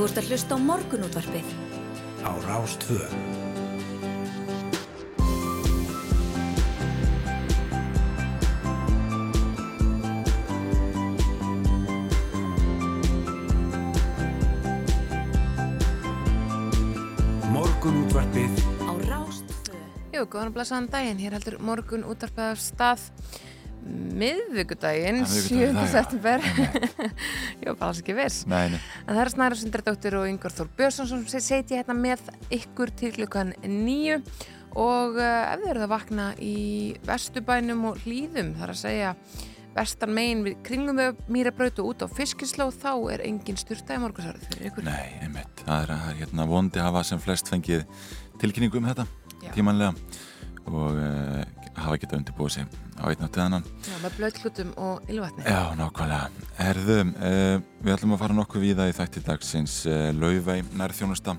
Þú ert að hlusta á morgunútvarpið. Á Rástvö. Morgunútvarpið Á Rástvö. Jú, góðan og blessaðan daginn, hér heldur morgun útarpað af stað miðvíkudaginn, Ja, 7. miðvikudaginn, já. september. Ég var bara alls ekki viss. Nei, nei, En það er Snæra Sundardóttir og Yngvar Þór Björnsson sem se- seti hérna með ykkur til klukkan nýju og uh, ef þið eruð að vakna í vestubænum og hlýðum þar að segja vestan megin við kringum við mýrabraut og út á fiskislóð þá er engin styrta í morgunsárið fyrir ykkur. Nei, einmitt. Það er, það er hérna vondi hafa sem flest fengið tilkynningu um þetta tímanlega og uh, hafa getað undirbúið sig á einn áttið annan Já, með blöðklutum og ylvatni Já, nákvæmlega. Herðu, uh, við ætlum að fara nokkuð víða í þætti dagsins uh, Laufey nærþjónusta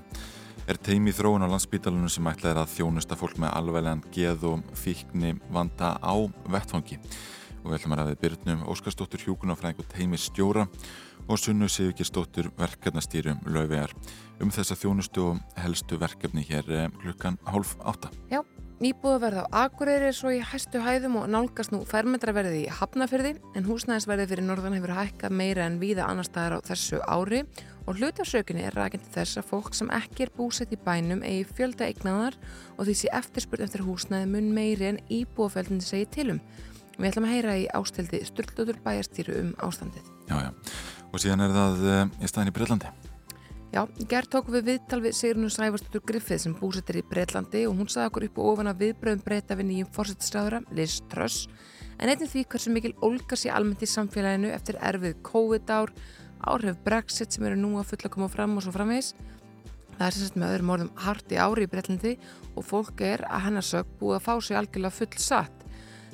er teimi þróun á landsbítalunum sem ætlað er að þjónusta fólk með alveglegan geð og fíkni vanda á vettfangi og við ætlum að ræðið Byrnum Óskarsdóttur Hjúkunarfræðing og teimi stjóra og Sunnu Sigurkistóttur verkefnastýrum Laufeyjar um þessa þjónustu og helstu verkefni hér klukkan hálf átta. Já, Íbúðaverð á Akureyri er svo í hæstu hæðum og nálgast nú fermetraverði í Hafnafyrði en húsnæðisverði fyrir norðan hefur hækkað meira en víða annar staðar á þessu ári og hlutafsökunni er rækindi þess að fólk sem ekki er búsett í bænum eigi fjölda eignaðar og því sé eftirspurn eftir húsnæði mun meiri en íbúðafjöldin segi tilum. Við ætlum að heyra í ástildi Sturlutur bæjarstýru um ástandið. Já, já. Og síðan er það uh, í staðin í Breitlandi. Já, gerð tókum við viðtal við Sigrunu Sæfarsdóttur Griffið sem búsettir í Breitlandi og hún sagði okkur upp og ofan að viðbröðum breyta við nýjum fórsettisræðura, Liz Truss, en einnig því hversu mikil ólga sé almennt í samfélaginu eftir erfið COVID-ár, áhrif Brexit sem eru nú að fulla að koma fram og svo framvegis. Það er sem sagt með öðrum orðum hart í ári í Breitlandi og fólk er að hennar sög búið að fá sig algjörlega full satt.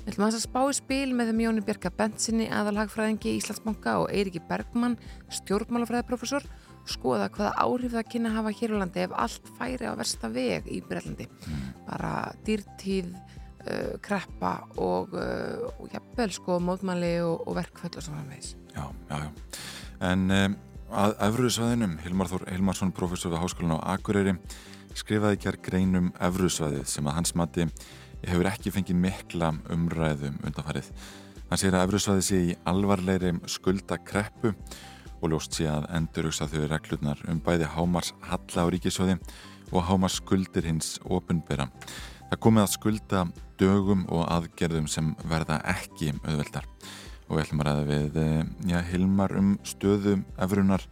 Við ætlum að spá í spil með þeim Jóni Björka Bentsinni, aðalhagfræðingi í Íslandsbanka og Eiriki Bergmann, stjórnmálafræðiprofessor, skoða hvaða áhrif það kynna að hafa hér á landi ef allt færi á versta veg í Breitlandi. Bara dýrtíð, uh, kreppa og, uh, og jafnvel sko mótmæli og, og verkföll og svo framvegis. Já, já, já. En um, að Efruðsvæðinum, Hilmar Þór Hilmarsson, professor við Háskólan á Akureyri, skrifaði að greinum Efruðsvæðið sem að hans mati hefur ekki fengið mikla umræðum undanfarið. Hann segir að Efruðsvæðið sé í alvarlegri skuldakreppu og ljóst sé að endurugsa þau reglurnar um bæði hámars halla á ríkisjóði og hámars skuldir hins opunbera. Það komið að skulda dögum og aðgerðum sem verða ekki auðveldar og við ætlum að ræða við eh, já, Hilmar um stöðu efrunar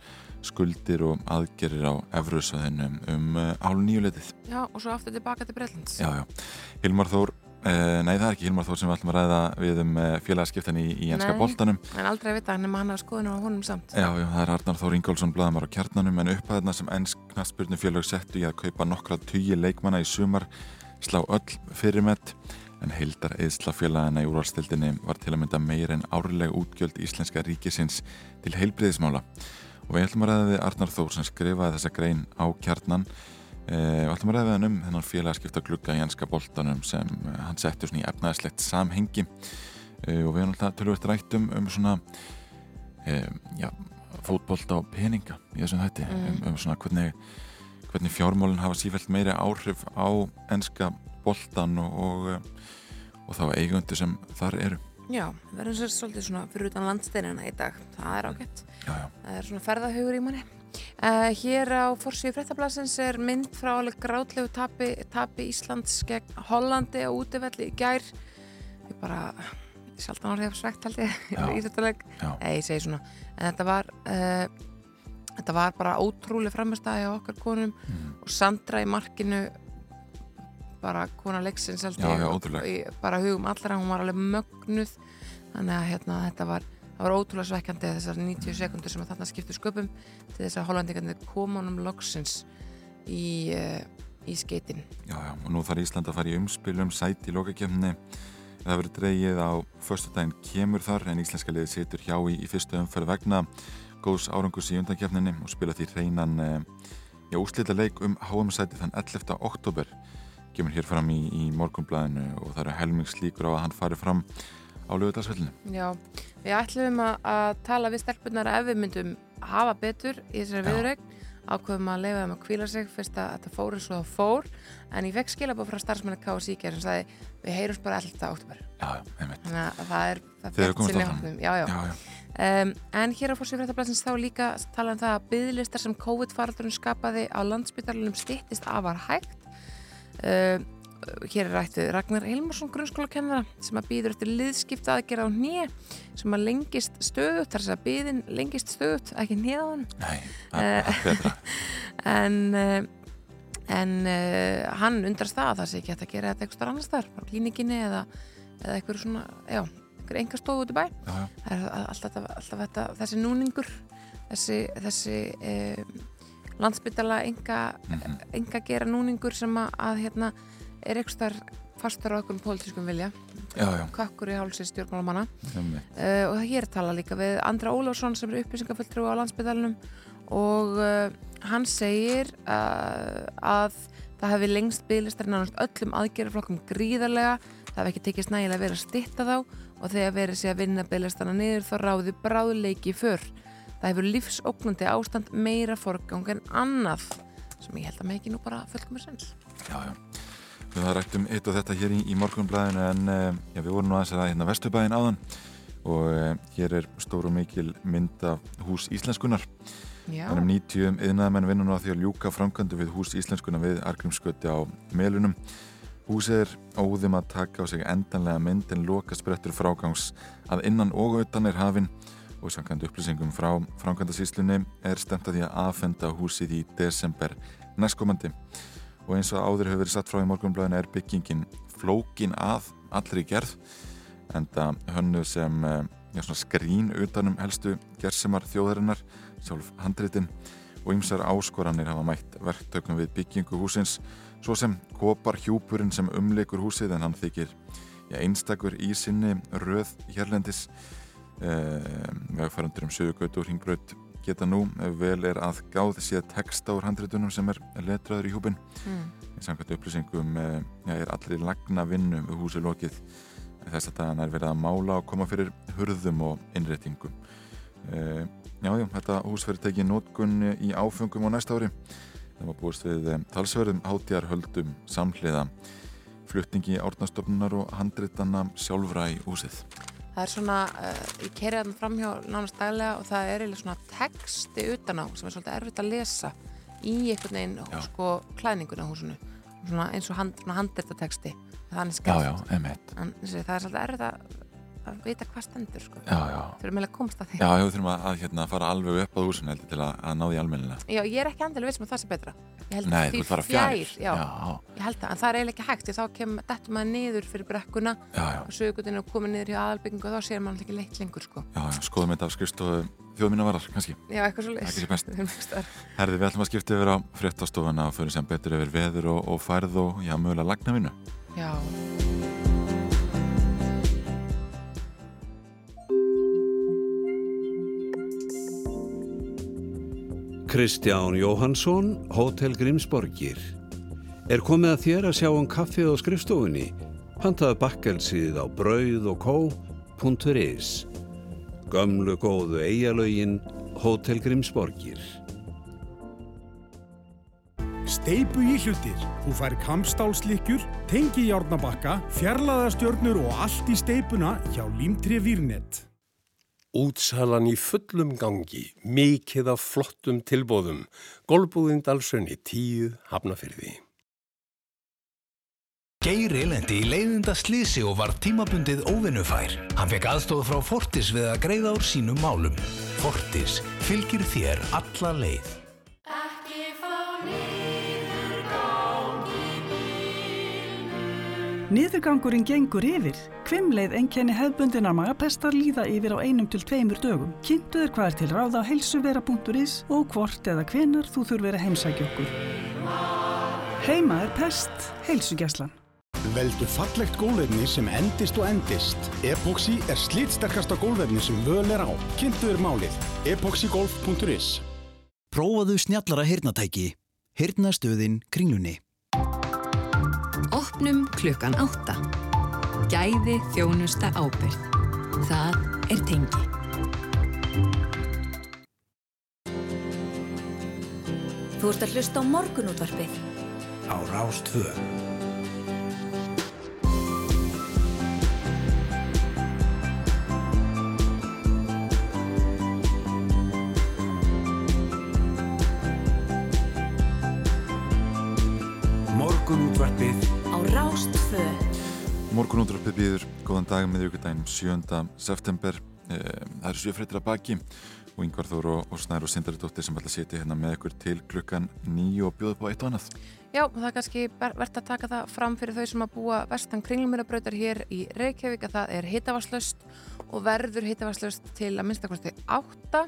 skuldir og aðgerir á efruðsvæðinu um hálf nýjuleitið. Já, og svo aftur tilbaka til Breitlands. Já, já. Hilmar Þór, uh, nei það er ekki Hilmar Þór sem við ætlum að ræða við um uh, félagaskiptan í, í enska Nei. boltanum. En aldrei vita hann hafa skoðun á honum samt. Já, já, það er Arnar Þór Ingólfsson blaðamar á kjarnanum en upphæðina sem ennsk knastbyrnu félag settu í að kaupa nokkra tugi leikmanna í sumar slá öll fyrirmett en heildar eðsla félagana í úrvalstildinni var til að mynda meir en árleg útgjöld íslenska ríkisins til heilbriðismála og við ætlum að ræða við Arnar Þór sem skrifaði þessa grein á kjarnan eh, og ætlum að ræða við hann um þennan félagskipta glugga í enska boltanum sem eh, hann settur í efnaðislegt samhengi eh, og við erum alltaf tölvöld rætt um, svona já, fótbolta og peninga í þessum þætti Mm. um, um svona hvernig, hvernig fjármálinn hafa sífælt meiri áhrif á enska boltan og, og, og þá eigundu sem þar eru Já, við erum sér svolítið svona fyrir utan landsteinina í dag. Það er ágætt. já, já. Það er svona ferðahugur í manni. Uh, hér á Forsíu fréttablasins er mynd frá alveg grátlegu tapi, tapi Íslands gegn Hollandi á útivelli í gær. Ég bara, ég sjálf þannig að ég hef svegt held ég Já. í þetta Já. Nei, ég segi svona. En þetta var, uh, þetta var bara ótrúlega framistæði á okkar konum Mm. og Sandra í markinu bara kona leiksins held Já, ég, já, í- bara hugum allra, hún var alveg mögnuð þannig að hérna, þetta var það var ótrúlega svekkjandi þessar 90 sekundur sem að þarna skiptu sköpum til þess að hollendingarnir koma honum loksins í, uh, í skeitin Já, já, og nú þarf Ísland að fara í umspil um sæti í lokakefni. Það verður dreigið á föstudaginn kemur þar en íslenska liðið situr hjá í, í fyrstu umferð vegna góðs árangus í undankefninni og spila því hreinan eh, já, úslita leik um HM-sæti þann 11. oktober kemur hér fram í, í morgunblæðinu og það eru helmingslíkur á að hann fari fram á lögutarsvellinu. Já, við ætlum að, að tala við stelpunar ef við myndum hafa betur í þessari viðrögn ákveðum að leifa þeim að kvíla sig fyrst að þetta fór eins og það fór en ég fekk skilabóð frá starfsmenni KSI sem sagði við heyrums bara alltaf einmitt. þannig að það er það já, já. Já. Um, en hér á fórsvíð fréttablasins þá líka tala um það að byggðlistar sem COVID-faraldurinn skapaði á landsbytarlunum stittist afar hægt um, hér er rætt við Ragnar Hilmarsson grunnskólakennara sem að býður eftir liðskipta aðgerða á nýja sem að lengist stöðut þar sem að byðin lengist stöðut, ekki er betra. en uh, en uh, hann undrast það að það sé ekki að gera þetta eitthvað annars þar, bara klínikinni eða, eða eitthvað svona, já, eitthvað enga stofu út í bæ Já, það er alltaf, alltaf þetta, þessi núningur þessi, þessi um, landsbytala enga, Mhm. enga gera núningur sem að, að hérna, er eitthvað þar fastur á okkur pólitískum vilja. Já, já, kakkur í hálsi stjórnmálamanna. Uh, og hér tala líka við Andra Ólafsson sem er upplýsingafulltrú á landsbytalanum og uh, hann segir uh, að það hefði lengst bygglistar nánast öllum aðgerðarflokkum gríðarlega. Það hefði ekki tekist nægilega verið að stitta þá og þegar verið sé að vinna bygglistana niður þá ráði bráðleiki för. Það hefur lífsóknandi ástand meira forgang en annað sem ég held að með ekki nú bara fullkomur sens. Já, já. Við það rættum eitt og þetta hér í, í morgunblæðinu en uh, já, við vorum nú aðeins að hérna Vesturbæðin áðan og uh, hér er stór og mikil mynd af hús íslenskunar. Er um 90 yðnaðamenn vinnur nú að því að ljúka framkvæmdu við hús íslenskunar við Argrímsköti á Melunum. Húsið er óðum að taka á sig endanlega mynd en loka sprettur frágangs að innan og utan er hafinn og samkvæmt upplýsingum frá framkvæmdasíslunni er stemt að því að aðfenda húsið í desember næstkomandi og eins og áður hefur verið satt frá í morgunblæðinu er byggingin flókin að allri gerð en það hönnu sem eh, já, skrín utanum helstu gersemar þjóðarinnar sjálf handritin. Og ymsar áskoranir hafa mætt verktökum við byggingu húsins svo sem kopar hjúpurinn sem umleikur húsið en hann þykir já, einstakur í sinni röð hérlendis. Eh, vegfærandur um Suðugötu og Ringbraut geta nú vel er að gáð séð texta úr handritunum sem er letraður í hjúpin mm. í samkvæmt upplýsingum eh, já, er allir lagna vinnu við húsi lokið. Þess að það er verið að mála og koma fyrir hurðum og innréttingum. Eh, Já, já, þetta hús verið tekið í nótkun í áfengum á næsta ári. Það var búist við eh, talsverðum hátíjarhöldum samhliða. Flutningi árnastofnunar og handritana sjálfra í húsið Það er svona, uh, ég kerið hann fram hjá nánast daglega og það er eiginlega svona texti utan á sem er svolítið erfitt að lesa í einhvern veginn sko klæðningun á húsinu. Svona eins og hand, handrita texti þannig þessi, það er svolítið erfitt að, að vita hvað stendur sko. Já, já, þau eru meðlega komst að því. Já, við þurfum að, að hérna, fara alveg upp á húsinu heldur til að, að ná því almennilega. Já, ég er ekki endilega vissum að það sé betra. Nei, þú ert fara fjær já, ég held það, en það er eiginlega ekki hægt þá kem dettum maður niður fyrir brekkuna já, já, og sögutinu komið niður hjá aðalbyggingu og þá sér maður ekki leitt lengur sko. Já, já, skoðum þetta af skrifstofu þjóðminnavarðar, kannski. Já, eitthvað svo leys Herði, Kristján Jóhansson, Hótel Grímsborgir. Er komið að þér að sjá um kaffið á skrifstofunni? Pantaðu bakkelsið á brauð og kó.is. Gömlu góðu eigalögin, Hótel Grímsborgir. Steipu í hlutir. Þú fær kampstálslikkjur, tengi járnabakka, fjarlæðastjörnur og allt í steipuna hjá Límtri Vírnet. Útsalan í fullum gangi, mikið af flottum tilbóðum, Golbúðin Dalsönni 10 hafnafyrði. Geiri lendi í leiðinda slísi og var tímabundið óvinnufær. Hann fekk aðstof frá Fortis við að greiða úr sínum málum. Fortis fylgir þér alla leið. Niðurgangurinn gengur yfir. Kvimleið enkenni hefbundinar magapestar líða yfir á einum til tveimur dögum. Kynntu þér hvað er til ráða á helsuvera.is og hvort eða hvenar þú þurfir að heimsækja okkur. Heima er pest, heilsugjæslan. Veldu fallegt gólefni sem endist og endist. Epoxy er slítsterkasta gólefni sem völ er á. Kynntu þér málið. epoxygolf.is Prófaðu snjallara heyrnatæki. Heyrnastöðin kringlunni. Opnum klukkan átta. Gæði þjónusta ábyrð. Það er tengi. Þú ert að hlusta á morgunútvarpið. Á Rástvö. Morgunútvarpið býður, góðan dag með ykkur 7. september. Eh, Það eru sjöfrættir að baki og Yngvar Þór og, og Snær og Sindari Dóttir sem ætla að setja hérna með ykkur til klukkan nýju og bjóða upp á eitt og annað. Já, það er kannski vert að taka það fram fyrir þau sem að búa vestan kringlumirabrautar hér í Reykjavík að það er hittavarslaust og verður hittavarslaust til að minnstakosti átta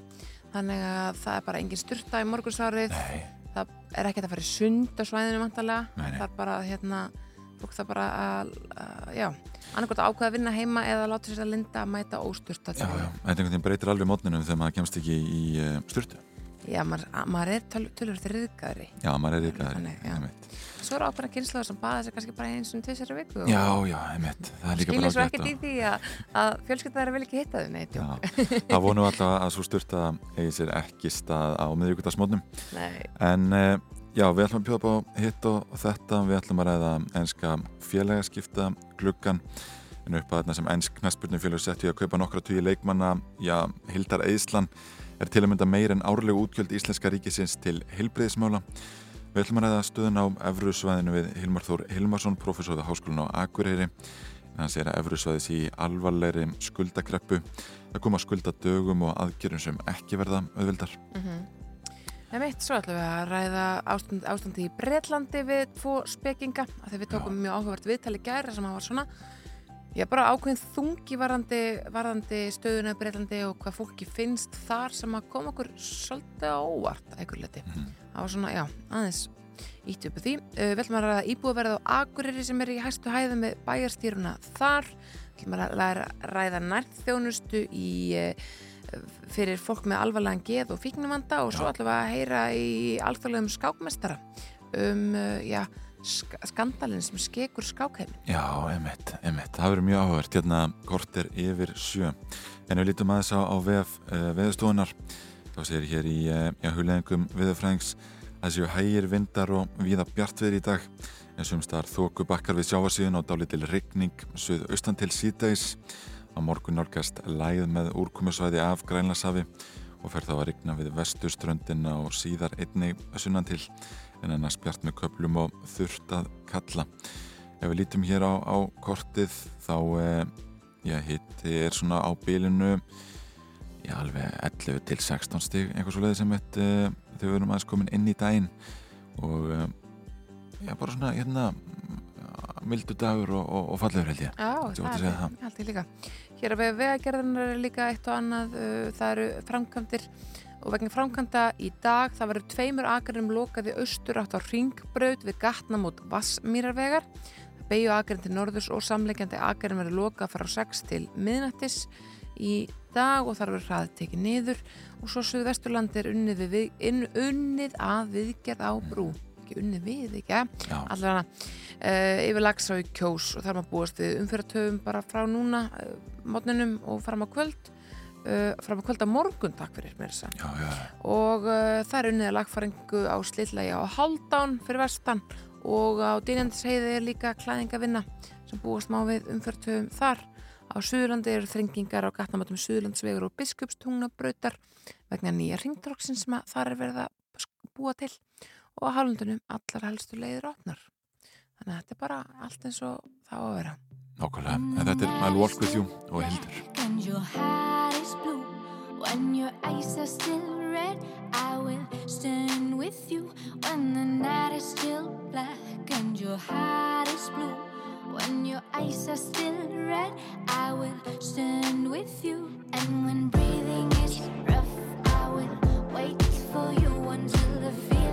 þannig að það er bara engin styrta í morgunsárið Nei. það er ekkert að fara í sund á svæðinu nei. það er bara hérna fólk það bara að, að já, annarkot að ákveða að vinna heima eða láta sér að linda að mæta óstyrta Já, já, þetta einhvern veginn breytir alveg mótninum þegar maður kemst ekki í uh, styrtu. já maður, maður er töl, tölur til riðgæðri Já, maður er ykkar. Þannig, já. svo eru ákveðna kynsluðar sem baða sér kannski bara eins og tvisar í viku Já, já, einmitt. Það er líka bara svo ágætt ekkert í því að, að fjölskylda þeirra vil ekki hitta þau neitt Já, það vonum alltaf að svo styrta eigi sér ekki stað á miðvíkudagsmótnum. Nei. En uh, já, við ætlum að bjóða á hitt og þetta. Við ætlum að ræða enska félagaskipta gluggan en upp að þarna sem ensk knæspurnufélag settu í að kaupa nokkra tugi leikmanna. Já, Hildar Eðslan er til að mynda meir en árlegu útgjöld Íslenska ríkisins til heilbreyðismála. Við ætlum að ræða stöðun á Evrusvæðinu við Hilmar Þór Hilmarsson, professor á Háskólinu á Akureyri. Hann segir að Evrusvæði sé í alvarlegri skuldakreppu. Það koma skuldadögum og aðgerðum sem ekki verða auðvildar. En mitt, svo ætlum við að ræða ástand, ástandi í Bretlandi við tvo spekinga því við tókum mjög áhugavert viðtali gæra sem var svona ég er bara ákveðin þungi varandi, varandi stöðuna í Bretlandi og hvað fólki finnst þar sem að koma okkur svolítið óvart að einhver leti. Það var svona, já, aðeins ítt upp á því. Uh, Við ætlum að ræða íbúðverð á Akureyri sem er í hæstu hæðum með bæjarstýruna þar. Við ætlum að ræða, ræða nærþjónustu í uh, fyrir fólk með alvarlegan geð og fíknumanda og svo ætlum við að heyra í alþjóðlegum skákmestara um uh, já, sk skandalinn sem skekur skákheimin. Já, emitt, emitt. Það verður mjög áhugavert. Hérna korter yfir sjö. En við lítum aðeins á, á vef uh, veðustofunar. Þá segir hér í uh, já, hugleðingum veðurfræðings að séu hægir vindar og víða bjartviður í dag. En sumstaðar þóku bakkar við sjáasíðun og dálitil rigning suð austan til síðdægis. Á morgun nálgast læð með úrkomusvæði af Grænlasafi og fer þá að rigna við vesturströndina og síðar einnig sunnan til en ennast bjart með köplum og þurft að kalla. Ef við lítum hér á, á kortið þá eh, hitti er svona á bylinu já, alveg 11 til 16 stig eitthvað svo leiði sem eitt eh, þegar við erum aðeins komin inn í daginn og eh, já, bara svona hérna mildu dagur og, og, og fallegur held ég Já, að það er ég líka. Hér að við vegagerðunar er líka eitt og annað, uh, það eru framkvæmdir og vegna framkvæmda í dag það verður tveimur akarum lokaði austur átt á ringbraut við gatnamót Vassmýrarvegar. Beigju akarinn til norðurs og samleikjandi akarinn verður lokað frá 6 til miðnættis í dag og þar verður hraðið tekið niður og svo Suðvesturlandi er unnið, við, unnið að viðgerð á brú ekki unnið við, ekki? Já. Allavega uh, yfir lags á í kjós og þar maður búast við umfyrirtöfum bara frá núna uh, mótninum og fram á kvöld. Uh, fram á kvöld á morgun, takk fyrir mér þess já, og það er unnið að lagfæringu á slillagi á Haldán fyrir vestan og á Dýnjandisheiði er líka klæðingavinna sem búast má við umfyrirtöfum þar. Á Suðurlandi eru þrengingar á gatnamatum Suðurlandsvegur og Biskupstungnabrautar vegna nýja ringdróksin sem að þar er verið að búa til og hálundunum allar helstu leiðir opnar þannig að þetta er bara allt eins og það á að vera nákvæmlega en þetta er I'll Walk With You og Hildur And your heart is blue when your eyes are still red. I will stand with you when the night is still black. And your heart is blue when your eyes are still red. I will stand with you. And when breathing is rough, I will wait for you until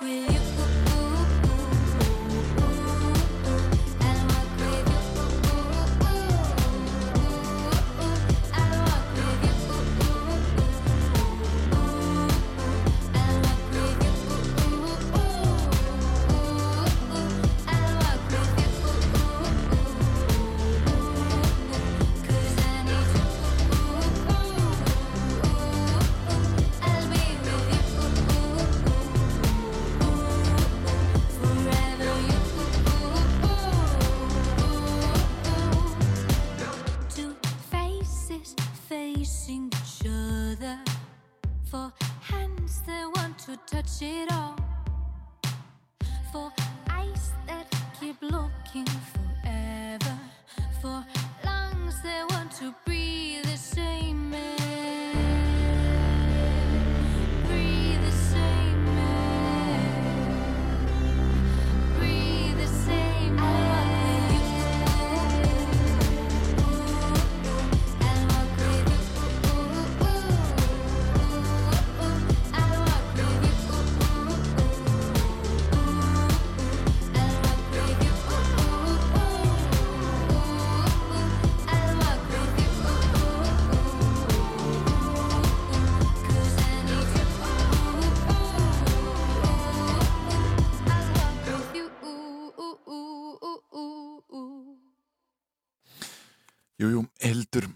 with you. Touch it all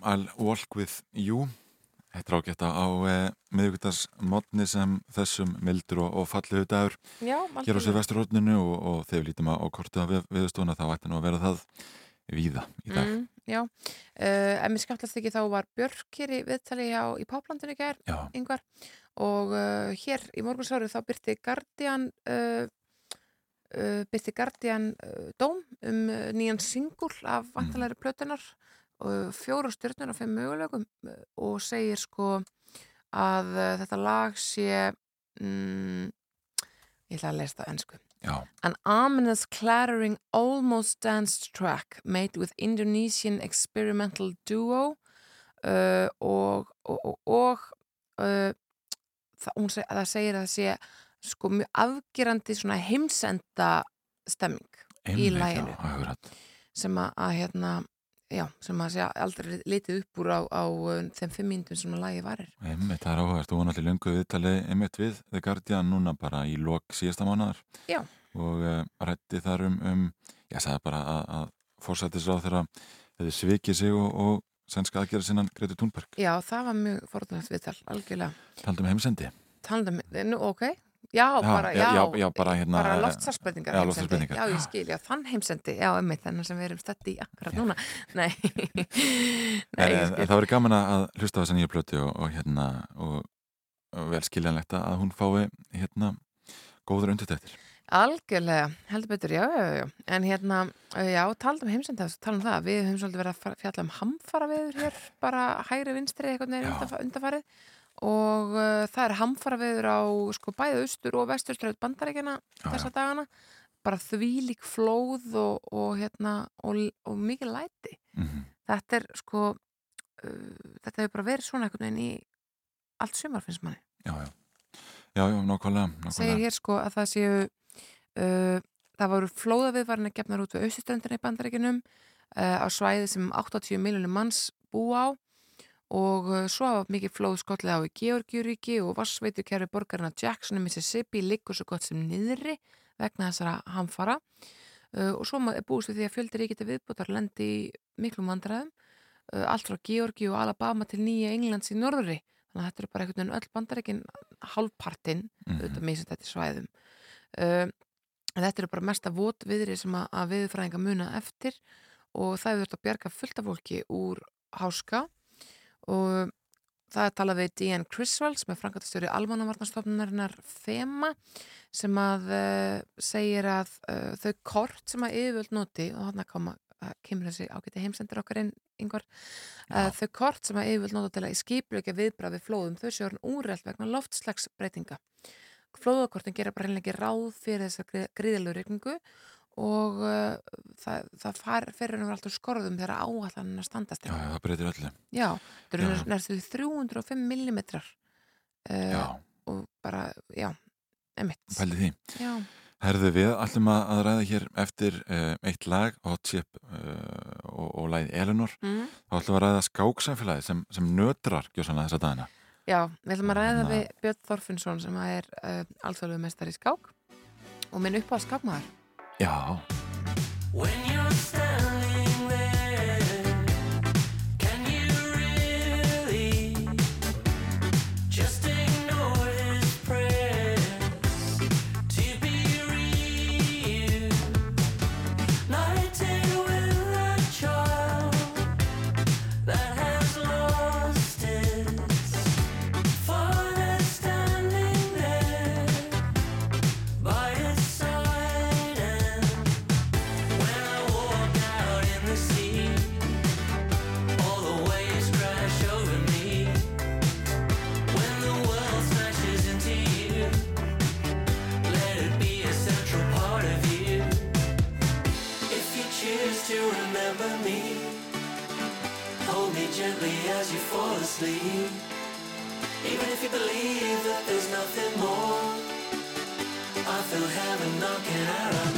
I'll walk with you Þetta er ágætt á eh, miðvíkutas mótni sem þessum mildur og, og falliðu dagur Já, hér á algjörlega. Silvesturhóttninu og, og þegar við lítum á, á kortið á við, viðstofuna þá ætti nú að vera það víða í dag. Mm, já, uh, en mér skemmtlast ekki þá var Björk hér í viðtali hjá í Páplandinu Já. yngvar og uh, hér í morgunsáru þá byrti Guardian uh, uh, byrti Guardian dóm um nýjan singul af vantalæri plötunar og fjóra stjörnur og fimm mögulegum uh, og segir sko að þetta lag sé mm, ég ætla að lesa það ennsku. An ominous clattering almost danced track made with Indonesian experimental duo uh, og og, og, uh, það, seg, það segir að það sé sko mjög afgerandi svona heimsenda stemming í Einmitt, læginu sem að, að hérna já, sem að sé aldrei litið upp úr á, á uh, þeim fimm mínutum sem að lægi varir. Einmitt, það er áhugast, þú var náttúrulega löngu viðtalið einmitt við The Guardian núna bara í lok síðasta mánuðar Já. og uh, rætti þar um, um ég sagði bara að, að fórsættisráð þeirra hefði svikið sig og, og sænska aðgerða sinnan Greti Thunberg. Já, það var mjög forðunast viðtal, algjörlega. Taldum heimsendi. Nú, ok Já, bara, já, já, já, bara hérna, bara eh, loftslagsbreytingar já, loftslagsbreytingar. Já, ég skil, já, þann heimsendi. Já, emmi, þennan sem við erum stætti í akkurat núna. Nei, Nei, En, en, það verið gaman að hlusta á þessa nýja plötu og, og hérna og, og vel skiljanlegt að hún fái hérna góður undirtættir Algjörlega, heldur betur, já, já, já En hérna, uh, já, talað um heimsendi tala um það, við höfum svolítið verið að fjalla um hamfara veður hér, bara hægri vinstri eitthvað undanfarið og uh, það er hamfara veður á sko bæði austur og vesturströð bandaríkjana þessa dagana. Bara þvílík flóð og, og hérna og, og mikið læti. Mhm. þetta er sko uh, þetta hefur bara verið svona einhvern veginn í allt sumar finnst manni. Já, já, já, já, nákvæmlega. segir hér sko að það séu uh, það voru flóðaviðvarna gefnar út við austuströndina í bandaríkinum uh, á svæði sem 80 miljonum manns búa á og uh, svo hafa mikið flóð skollið á í Georgiuríki og vassveiturkerfi borgarna Jackson í Mississippi liggur svo gott sem niðri vegna þessara hamfara. Uh, og svo er búist við því að fjöldi ríkita viðbútar lendi í miklum vandræðum uh, allt frá Georgi og Alabama til Nýja Englands í norðri. Þannig að þetta er bara einhvern veginn öll bandaríkin hálfpartinn, Mhm. auðvitað misið þetta svæðum. Þetta eru bara mesta votviðri sem að, viðfræðinga muna eftir og það hefur þurft að bjarga fullt af fólki úr háska og það er talað við Dean Criswell sem er frangatastjóri almannavarnastofnunarinnar FEMA sem að uh, segir að uh, þau kort sem að yfirvöld noti og þarna koma, uh, kemur þessi ágæti heimsendur okkar inn yngvar uh, þau kort sem að yfirvöld nota til að í skipluðja viðbrað við flóðum þau séu orðin úrreld vegna loftslagsbreytinga. Flóðakortin gera bara reynilega ekki ráð fyrir þessa gríðalögur regningu og uh, það, það far, fer henni alltaf skorðum þegar áallan að standast Já, það breytir öllu. Já, það eru næstu 305 millimetrar uh, og bara, já, emitt Pælið því. Já, Herðu við ætlum að, að ræða hér eftir uh, eitt lag, Hot Chip og, og lagið Eleanor. Mm. Þá ætlum við að ræða skáksamfélagi sem, sem nötrar gjósanlega þessa dagina. já, við ætlum að ræða Þannig að- við Björn Þorfinnsson sem er alþjóðlegu mestar í skák og minn upp á skákmaður Já. As you fall asleep. Even if you believe that there's nothing more, I feel heaven knocking at our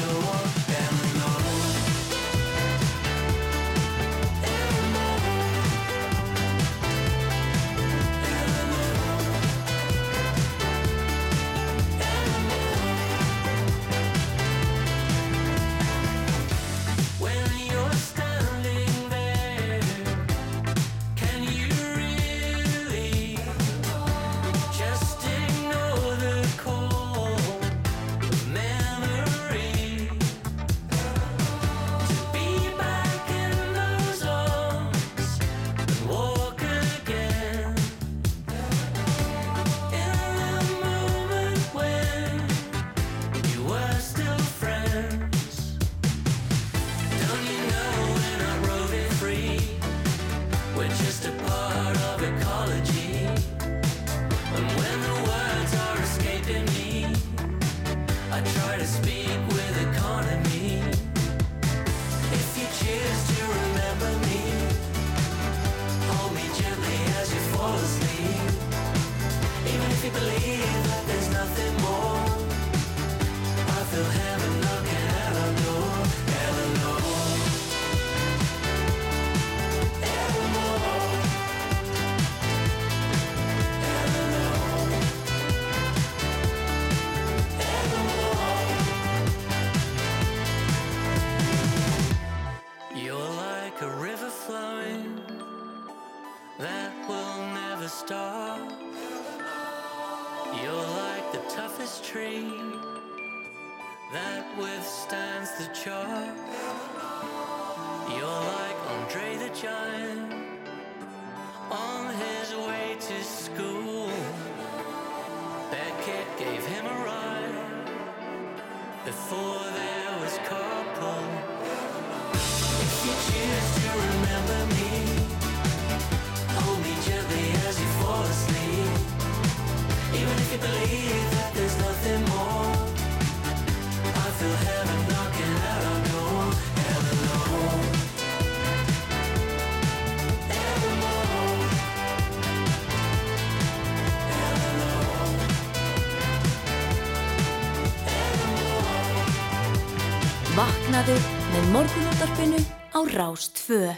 Rástfö.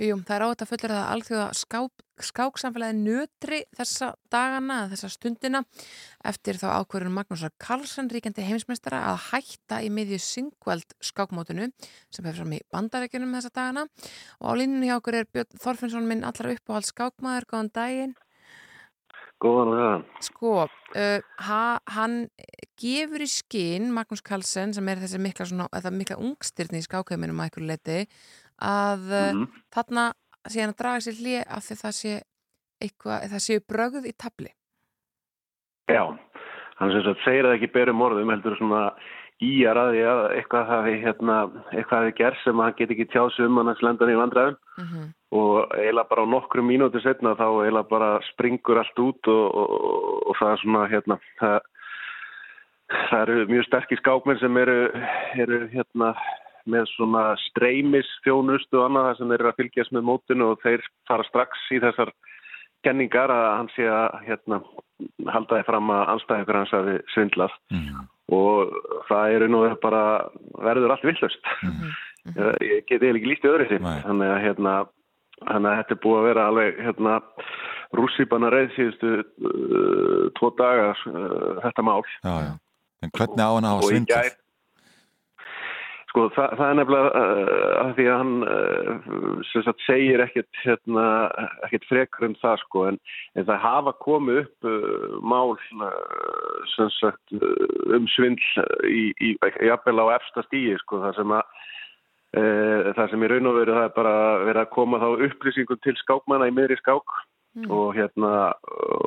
Jú, það er á þetta fullir að alþjóða skák, skáksamfélagi nötri þessa dagana, þessa stundina eftir þá ákverðun Magnúsar Karlsson ríkjandi heimsmeistara að hætta í miðju syngveld skákmótinu sem hefur fram í bandarækjunum þessa dagana og á línunni hjá okkur er Björn Þorfinnsson minn allar uppáhald skákmaður, góðan daginn Góðan og það. Sko, uh, ha, hann gefur í skinn, Magnús Karlsson sem er þessi mikla, svona, mikla ungstyrni í skákheiminum að einhverju leiti að mm Mhm. þarna sé hann að draga sér hlið af því það sé eitthvað, það séu brögð í tabli. Já, hann sem sagt segir það ekki berum orðum, heldur svona íjar að því að eitthvað hafi, hérna, eitthvað hafi gerð sem hann get ekki tjáð sig um hann að slenda hann í vandræðum Mhm. og eiginlega bara á nokkrum mínúti setna þá eiginlega bara springur allt út og, og, og það er svona hérna það, það eru mjög sterkir skákmenn sem eru, eru hérna með svona streymis þjónustu og annað þar sem þeir eru að fylgjast með mótinu og þeir fara strax í þessar kenningar að hann sé að hérna, halda þið fram að anstæðingur hans hafi svindlað. Og það eru nú bara verður allt villust ég, ég geti ekki líst í öðru því. Þannig að hérna þannig að þetta er búið að vera alveg hérna rússipanna reið síðustu uh, tvo daga uh, þetta mál. Já, já. En hvernig á hann að hafa svindlað? Sko það, það er nefnilega uh, að því að hann sem sagt segir ekkert, hérna, ekkert frekar um það sko en, en það hafa komið upp uh, mál sagt um svindl í, í, jafnvel á efsta stíi sko það sem að uh, það sem í raun og veru það er bara verið að koma þá upplýsingum til skákmanna í miðri skák og hérna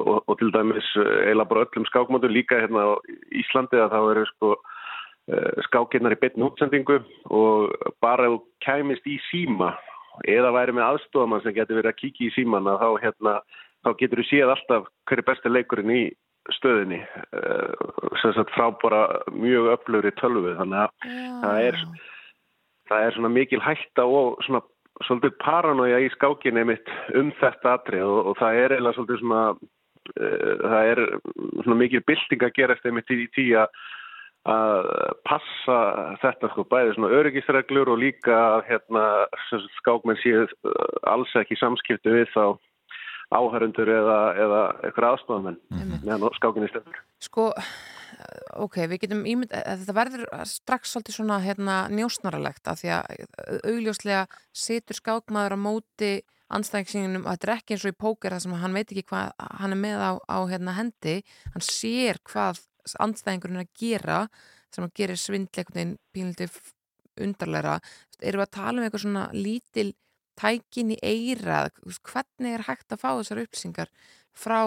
og, og til dæmis eiginlega bara öllum skákmótum líka hérna á Íslandi að þá eru sko skákinnar í beinni útsendingu og bara ef þú kæmist í síma. Eða væri með aðstofamann sem getur verið að kíkja í síman þá hérna þá getur þú séð alltaf hver er besti leikurinn í stöðinni. Sem sagt frá bara mjög öflugri tölvu þannig að það er það er svona mikil hætta og svona svolítið paranoia í skákinni mitt um þetta atrið og, og það er eiginlega svolítið svona uh, það er svona mikil bylting að gerast einmitt í tí að að passa þetta sko bæði svona öryggisreglur og líka að hérna sem sagt, skákmenn séu uh, alls ekki í samskipti við þá áhærundur eða, eða eitthvað aðstofamenn meðan skákinni stendur. Sko, ok, við getum ímynd, að þetta verður strax svolítið svona hérna njósnaralegt af því að augljóslega situr skákmaður á móti anstæðingsingunum og þetta er ekki eins og í póker þar sem hann veit ekki hvað hann er með á, á hérna hendi, hann sér hvað anstæðingurinn er að gera sem svindli einhvern veginn pínlítið undarleira, erum við að tala um eitthvað svona lítil tækin í eirað, hvernig er hægt að fá þessar upplýsingar frá,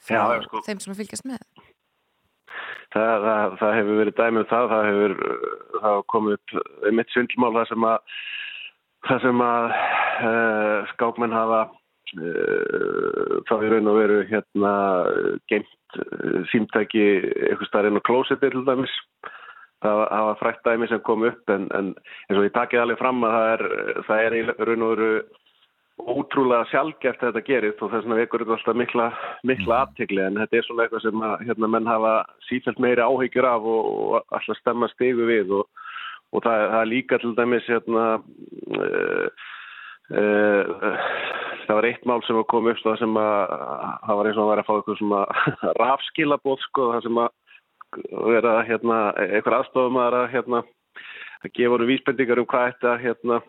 frá Já, sko. þeim sem að fylgjast með? Það, það, það hefur verið dæmið það, það hefur það komið upp mitt svindlmál það sem að, það sem að uh, skákmenn hafa uh, þá í raun og veru hérna geimt símtæki eitthvað starf inn á klósetti til dæmis. Það hafa frækt dæmi sem kom upp en, en eins og ég takið alveg fram að það er, það er í raun og veru ótrúlega sjálfgeft að þetta gerist og þess vegna vekur þetta alltaf mikla, mikla aðtegli en þetta er svona eitthvað sem að, hérna, menn hafa sífælt meiri áhyggjur af og, og alltaf stemma stigu við og, og það, það er líka til dæmis hérna, uh, það var eitt mál sem að koma upp það sem að það var eins og að vera að fá eitthvað svona rafskilabóð sko það sem að vera hérna, eitthvað aðstofum að hérna, að gefa honum vísbendingar um hvað þetta hérna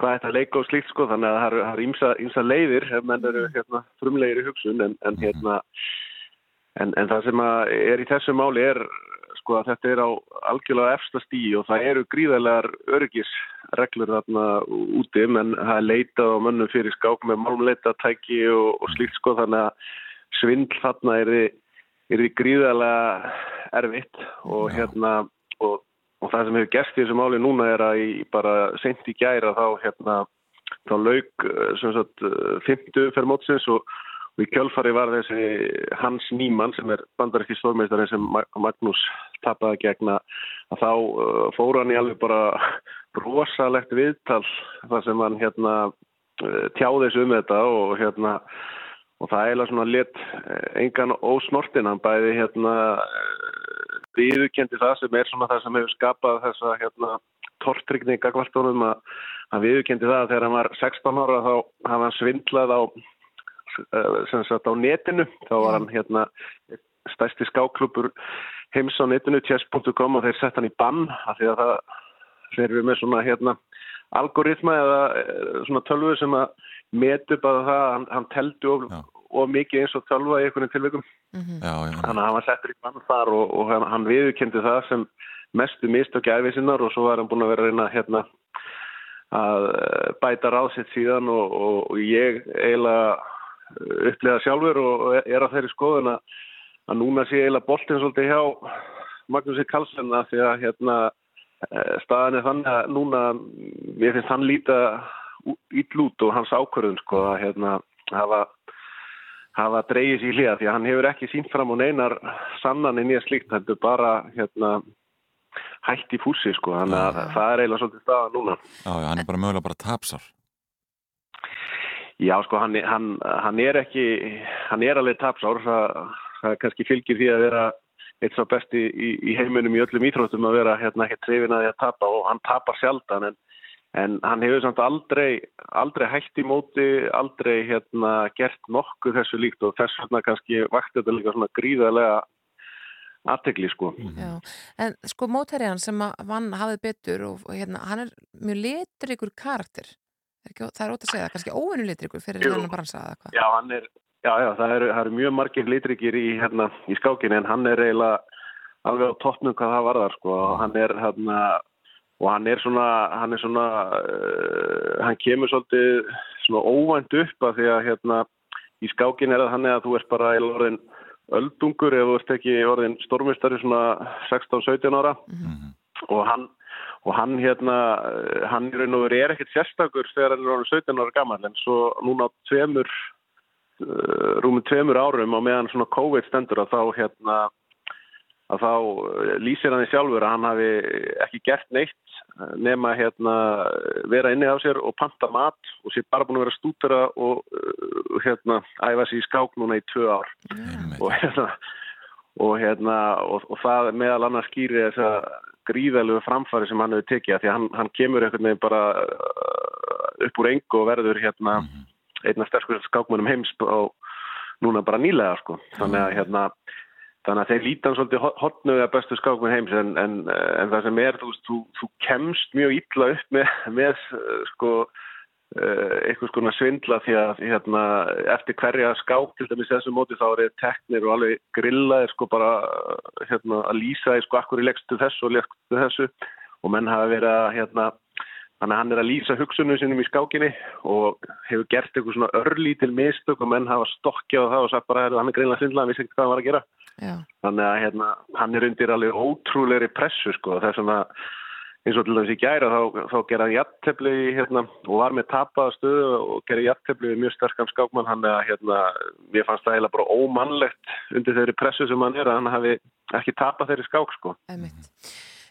hvað þetta leika og slíkt sko þannig að það ímsa, ímsa leiðir ef menn eru hérna, frumlegir í hugsun en, en hérna en, en það sem að er í þessu máli er sko að þetta er á algjörlega efsta stíi og það eru gríðarlegar örgisreglur þarna úti menn það er leitað á mönnum fyrir skák með málmleitatæki og, og slíkt sko þannig að svindl þarna er því, er því gríðarlega erfitt og hérna og Og það sem hefur gerst í þessu máli núna er að í bara sent í gæra þá hérna þá lauk sem sagt eh, fimmtu fyrir mótsins og, í kjölfari var þessi Hans Nýmann sem er bandarækki stórmeistarinn sem Ma- Magnús tapaði gegna að þá uh, fór hann í alveg bara rosalegt viðtal þar sem hann hérna uh, tjáði þessu um þetta og hérna og það eiginlega svona let engan ósnortin hann bæði hérna viðurkendi það sem er svona það sem hefur skapað þessa hérna tortrykning gagvartónum að hann viðurkendi það að þegar hann var 16 ára þá hann svindlað á eh, sem sagt á netinu. Þá var hann hérna stærsti skáklubur heims á netinu chess.com og þeir sett hann í bann af því að það þeir eru með svona hérna algoritma eða eh, svona tölvu sem að metu bara það að hann, hann teldi of, of mikið eins og tölva í einhvern tilvikum. Já, já. Þannig að hann var settur í bann þar og, og hann, hann viðurkendi það sem mestu mistök gæfi sinnar og svo var hann búin að vera reyna hérna að eh, bæta ráð sitt síðan og, og, og ég eiginlega upplega sjálfur og er á þeirri skoðun að, að núna sé eiginlega boltinn svolítið hjá Magnúsi Karlsson að því að hérna eh, staðan er þannig að núna við finnst hann líta ítlút og hans ákvörðun sko að hérna hafa hafa dreigið sér í hliða því að hann hefur ekki sínt fram á neinar sannaninn í að slíkt heldur bara hérna hætt í fússi sko þannig að það er eiginlega svolítið staðan núna Já, já, hann er bara mögulega bara tapsár. Já, sko, hann, hann, hann er ekki, hann er alveg tapsár, það, kannski fylgir því að vera eitt svo besti í, í heiminum í öllum íþróttum að vera hérna ekki trefin að því að tapa og hann tapar sjaldan en, en hann hefur samt aldrei, aldrei hægt í móti, aldrei hérna gert nokkuð þessu líkt og þess vegna kannski vakti þetta líka svona gríðarlega aðtegli sko. Já, en sko mótæriðan sem að vann hafið betur og, og hérna, hann er mjög litrikur karakter Er ekki, það er ótt að segja það, kannski óvinnu litrikur fyrir hennar bransa eða eitthvað Já, hann er, já, já, það eru, það eru mjög margir litrikir í, hérna, í skákinni en hann er eiginlega alveg á toppnum hvað það varðar, sko, og hann er, hérna, og hann er svona, hann er svona, uh, hann kemur svolítið svona óvænt upp að því að, hérna, í skákinni er það hann að þú ert bara eiginlega orðin öldungur ef þú ert ekki orðin stormistari svona 16-17 ára. Og hann og hann hérna, hann í raun og veru er ekkert sérstakur þegar hann er orðin 17 ára gammal en svo núna tveimur uh, rúmum tveimur árum á meðan svona COVID stendur að þá hérna að þá eh, lýsir hann í sjálfur að hann hafi ekki gert neitt eh, nema hérna vera inni á sér og panta mat og sér bara búin að vera stútera og uh, hérna æfa sér í skák núna í tvö ár. Og hérna og hérna og, og það meðal annars skýri þess að gríðalegu framfari sem hann hefur tekið því að hann, hann kemur einhvern veginn bara uh, upp úr engu og verður hérna einna sterkur skákmönum heims á núna bara nýlega sko. Þannig að hérna þannig að þeir lítan svolítið hotnuða bestu skákmön heims en, en, en það sem er þú, þú, þú kemst mjög illa upp með, með uh, sko uh, eitthvað skona svindla því að hérna, eftir hverja skák til dæmis þessu móti þá er teknir og alveg grillaðir sko bara hérna, að lýsa sko akkur í leggstu þessu og leggstu þessu og menn hafa verið að hérna, hann er að lýsa hugsunum sinum í skákinni og hefur gert eitthvað svona örlítil mistök og menn hafa stokkjað það og sagt bara að hann er greinlega svindla, hann vissi ekki hvað hann var að gera Já. þannig að hérna, hann er undir alveg ótrúleiri pressu sko það er svona eins og til dæmis í gæra þá, þá geraði jattefli hérna, og var með tapaða stöðu og geraði jattefli við mjög sterkan skákmann hann er að hérna, mér fannst það eiginlega bara ómannlegt undir þeirri pressu sem hann er að hann hafi ekki tapað þeirri skák sko.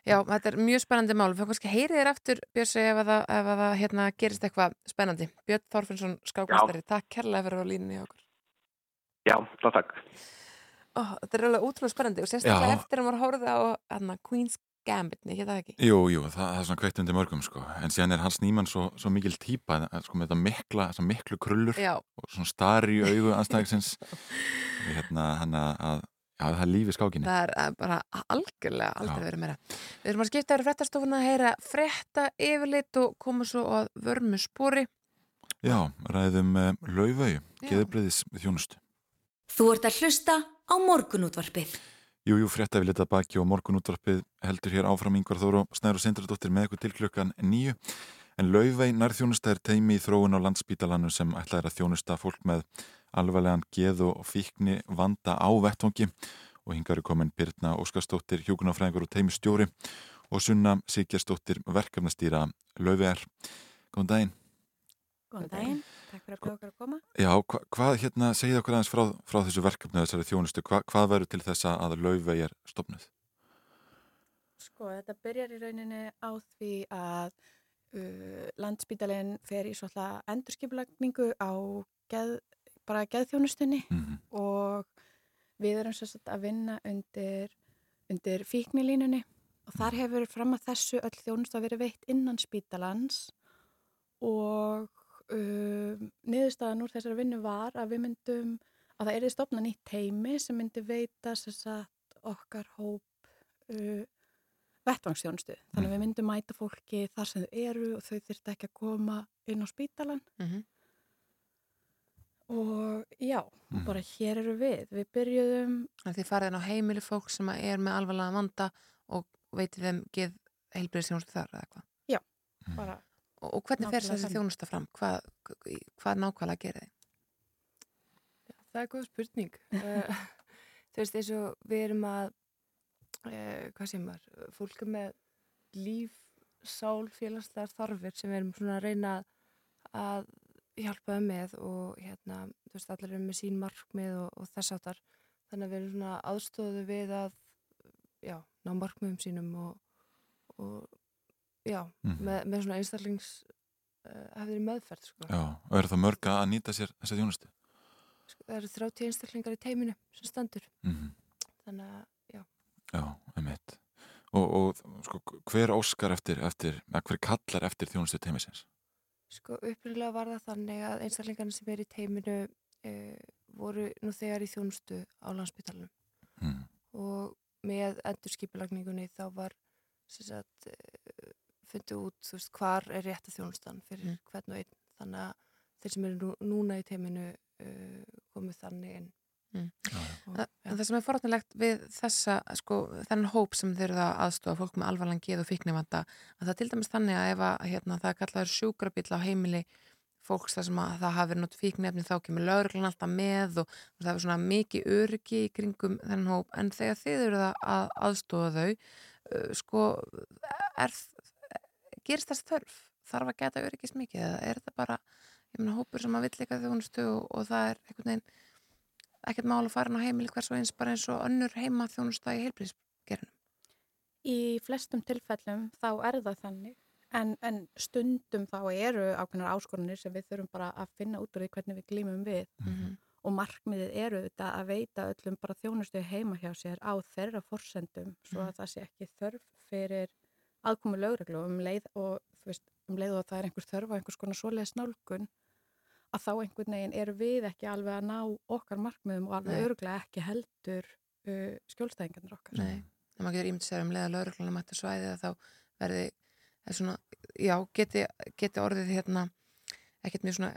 Já, þetta er mjög spennandi mál. Fyrir kannski heyrið þér aftur, Björsi, ef að það, ef að það hérna, gerist eitthvað spennandi. Björn Þorfinnsson, skákmestari, takk kærlega fyrir að vera á línunni hjá okkur. Já, það takk. Ó, þetta er alveg útrúlega spennandi og sérstaklega eftir að maður horfði á hana, Queen's Gambit, ekki það ekki? Jú, jú, það, það er svona kveikt undir mörgum sko. en síðan er hans nýmann svo, svo mikil típa eh, sko, með þetta mikla, þessa miklu krullur Já. og svona stari í augu anstæðingsins hérna, hann að, já, það er lífi skákinni Það er eh, bara algjörlega aldrei verið meira. Við erum að skipta yfir fréttastofuna að heyra frétta yfirlit og koma svo að vörmu spori. Já, ræðum uh, laufau, geðubriðis þjónustu Þú ert að hlusta á morgunútvarpið. Jú, jú, frétta við litað baki og morgunútvarpið heldur hér áfram yngvar Þóru Snæru Sindradóttir með ykkur til klukkan nýju en laufau nærþjónusta er teimi í þróun á landsbítalannu sem ætlaði að þjónusta fólk með alvarlegan geð og fíkni vanda á vettvangi. Og hingar er komin Birna Óskarsdóttir, hjúkunarfræðingur og teimi stjóri og Sunna Sigjarsdóttir verkefnastýra laufau Góðan daginn. Góðan daginn, takk fyrir að bjóða okkur að koma. Já, hva, hvað hérna segið okkur aðeins frá, frá þessu verkefni þessari þjónustu, hva, hvað verður til þess að laufau er stopnuð? Sko, þetta byrjar í rauninni á því að uh, landsbítalinn fer í svolítið endurskipulagningu á geð, bara geðþjónustunni og við erum svo að vinna undir, undir fíknilínunni og þar hefur fram að þessu öll þjónustu að vera veitt innan spítalans og uh, niðurstaðan úr þessari vinnu var að við myndum að það erði stopna nýtt teimi sem myndi veita sem sagt, okkar hóp uh, vettvangsþjónustu. Þannig að við myndum mæta fólki þar sem þau eru og þau þurfti ekki að koma inn á spítalan. Mhm. Og já, bara hér eru við. Við byrjuðum... Þið farið inn á heimili fólk sem er með alvarlega vanda og veitið þeim geð heilbyrðis þjónustu þar eða eitthvað. Já, bara... Og, og hvernig fer Nákvæmlega þessi þannig. þjónusta fram? Hvað, hvað nákvæmlega gerir þið? það er góð spurning. uh, þú veist, eins og við erum að, uh, hvað sem var, fólk með líf, sál, félagslegar þarfir sem við erum svona að reyna að hjálpa þeim með og hérna, þú veist, allir erum með sín markmið og, og þess áttar. Þannig að við erum svona aðstóðu við að, já, ná markmiðum sínum og, og já, Mhm. með, með svona einstaklings uh, hefðir meðferð, sko. Já, og eru það mörga að nýta sér þessa þjónustu? Sko, það eru 30 einstaklingar í teiminu sem stendur. Mhm. Þannig að, já. Já, einmitt. Og, og sko, hver óskar eftir, eftir, hver kallar eftir þjónustu teimisins? Sko, upprýðlega var það þannig að einstaklingarnir sem er í teiminu uh, voru nú þegar í þjónustu á landsbytalanum. Mm. Og með endurskipulagningunni þá var sem sagt, uh, fundið út, veist, hvar er rétta þjónustan fyrir hvern og einn. Þannig að þeir sem eru nú, núna í teiminu uh, komið þannig inn. Mm. Og, Þa, en það sem er forðanlegt við þessa, sko, þennan hóp sem þeir eru að aðstofa fólk með alvarlan geð og fíknivanda, að það til dæmis þannig að ef að, hérna, það kallaður sjúkrabíl á heimili fólks þar sem að það hafi verið nátt fíknefni þá kemur lauruglan alltaf með og, það er svona mikið öryggi í kringum þennan hóp en þegar þið eru að, að aðstofa þau uh, sko er, gerist þess þörf þarf að geta öryggis mikið eða er þetta bara, ég meina hópur sem að vill líka þjónustu og, og það er einhvern veginn ekkert mál að fara á heimili hvers og eins bara eins og önnur heima þjónusta í heilbríðsgerðinum Í flestum tilfellum þá er það þannig en, en stundum þá eru ákveðnar áskorunir sem við þurfum bara að finna út úr því hvernig við glýmum við Mhm. og markmiðið eru þetta að veita öllum bara þjónustu heima hjá sér á þeirra forsendum svo að Mhm. það sé ekki þörf fyrir aðkomu lögreglu um leið og veist, um leið og það er einhver þörf á einhvers konar svoleiðis nálgun að þá einhvern veginn eru við ekki alveg að ná okkar markmiðum og alveg Nei. örglega ekki heldur uh, skjólstæðingarnir okkar. Nei, en maður getur ímynd sér um leið að laurugluna mættu svæði að þá verði er svona, já, geti, geti orðið hérna ekkert mjög svona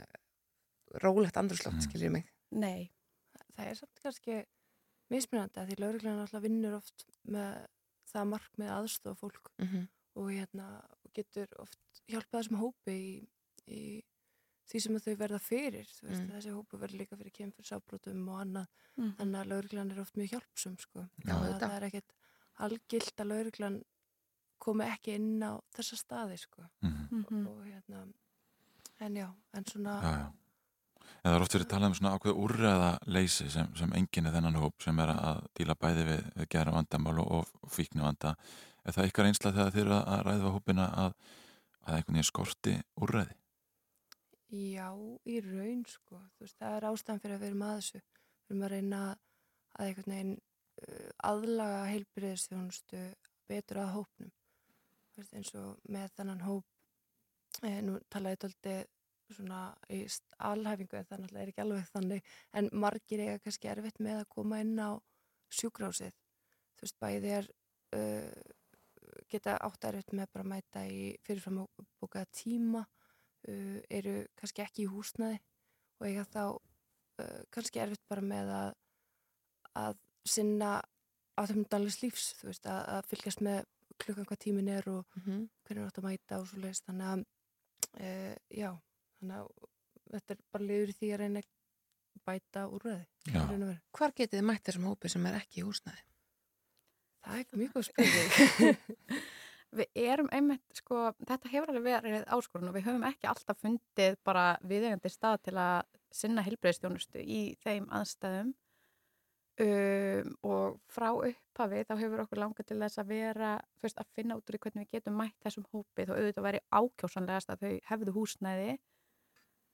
rólegt andrúrslótt, mm. skiljið mig Nei. Það er samt kannski mismunandi að því lauruglan alltaf vinnur oft með það markmið aðstofa fólk Mhm. Og hérna getur oft hjálpað þessum hópi í, í því sem þau verða fyrir þú veist, Mm. þessi hópu verður líka fyrir kemur sábrotum og annað, Mhm. þannig að lauruglan er oft mjög hjálpsum sko, Já, að það er ekkert algilt að lauruglan komi ekki inn á þessa staði sko Mhm. og hérna en já, en svona Já, já. En það er oft verið talað um svona ákveð úrræða leysi sem, sem enginn er þennan hóp sem er að díla bæði við, við gera vandamál og, og fíknu vanda. Er það ykkar einsla þegar þið eru að, að ræða hópina að, að einhvern veginn skorti úrræði? Já, í raun sko, veist, það er ástæðan fyrir að við erum að þessu. Við erum að reyna að einhvern veginn uh, aðlaga heilbriðisþjónustu betur að hópnum. Veist, eins og með þennan hóp, eh, nú talaði tólti svona í alhæfingu en það náttúrulega er ekki alveg þannig, en margir eiga kannski erfitt með að koma inn á sjúkrásið. Þú veist, bæði er uh, geta átt erfitt með bara að mæta í fyrirfram bókaða tíma uh, eru kannski ekki í húsnaði og eiga þá uh, kannski erfitt bara með að, að sinna átöfndalis lífs, þú veist, að, að fylgjast með klukkan hvað tímin er og Mhm. hvernig átt að mæta og svo leiðist, þannig að uh, já, þannig að þetta er bara liður í því að reyna að bæta og veru. Hvar getið þið mætt þessum hópi sem er ekki í húsnæði? Það er mjög góð spurning. Við erum einmitt, sko, þetta hefur alveg verið áskorun og við höfum ekki alltaf fundið bara viðegandi stað til að sinna helbreyðstjónustu í þeim aðstæðum um, og frá upphafi þá hefur okkur langað til þess að vera fyrst að finna út úr í hvernig við getum mætt þessum hópi þó auðvitað væri ákjósanlegast að þau hefðu húsnæði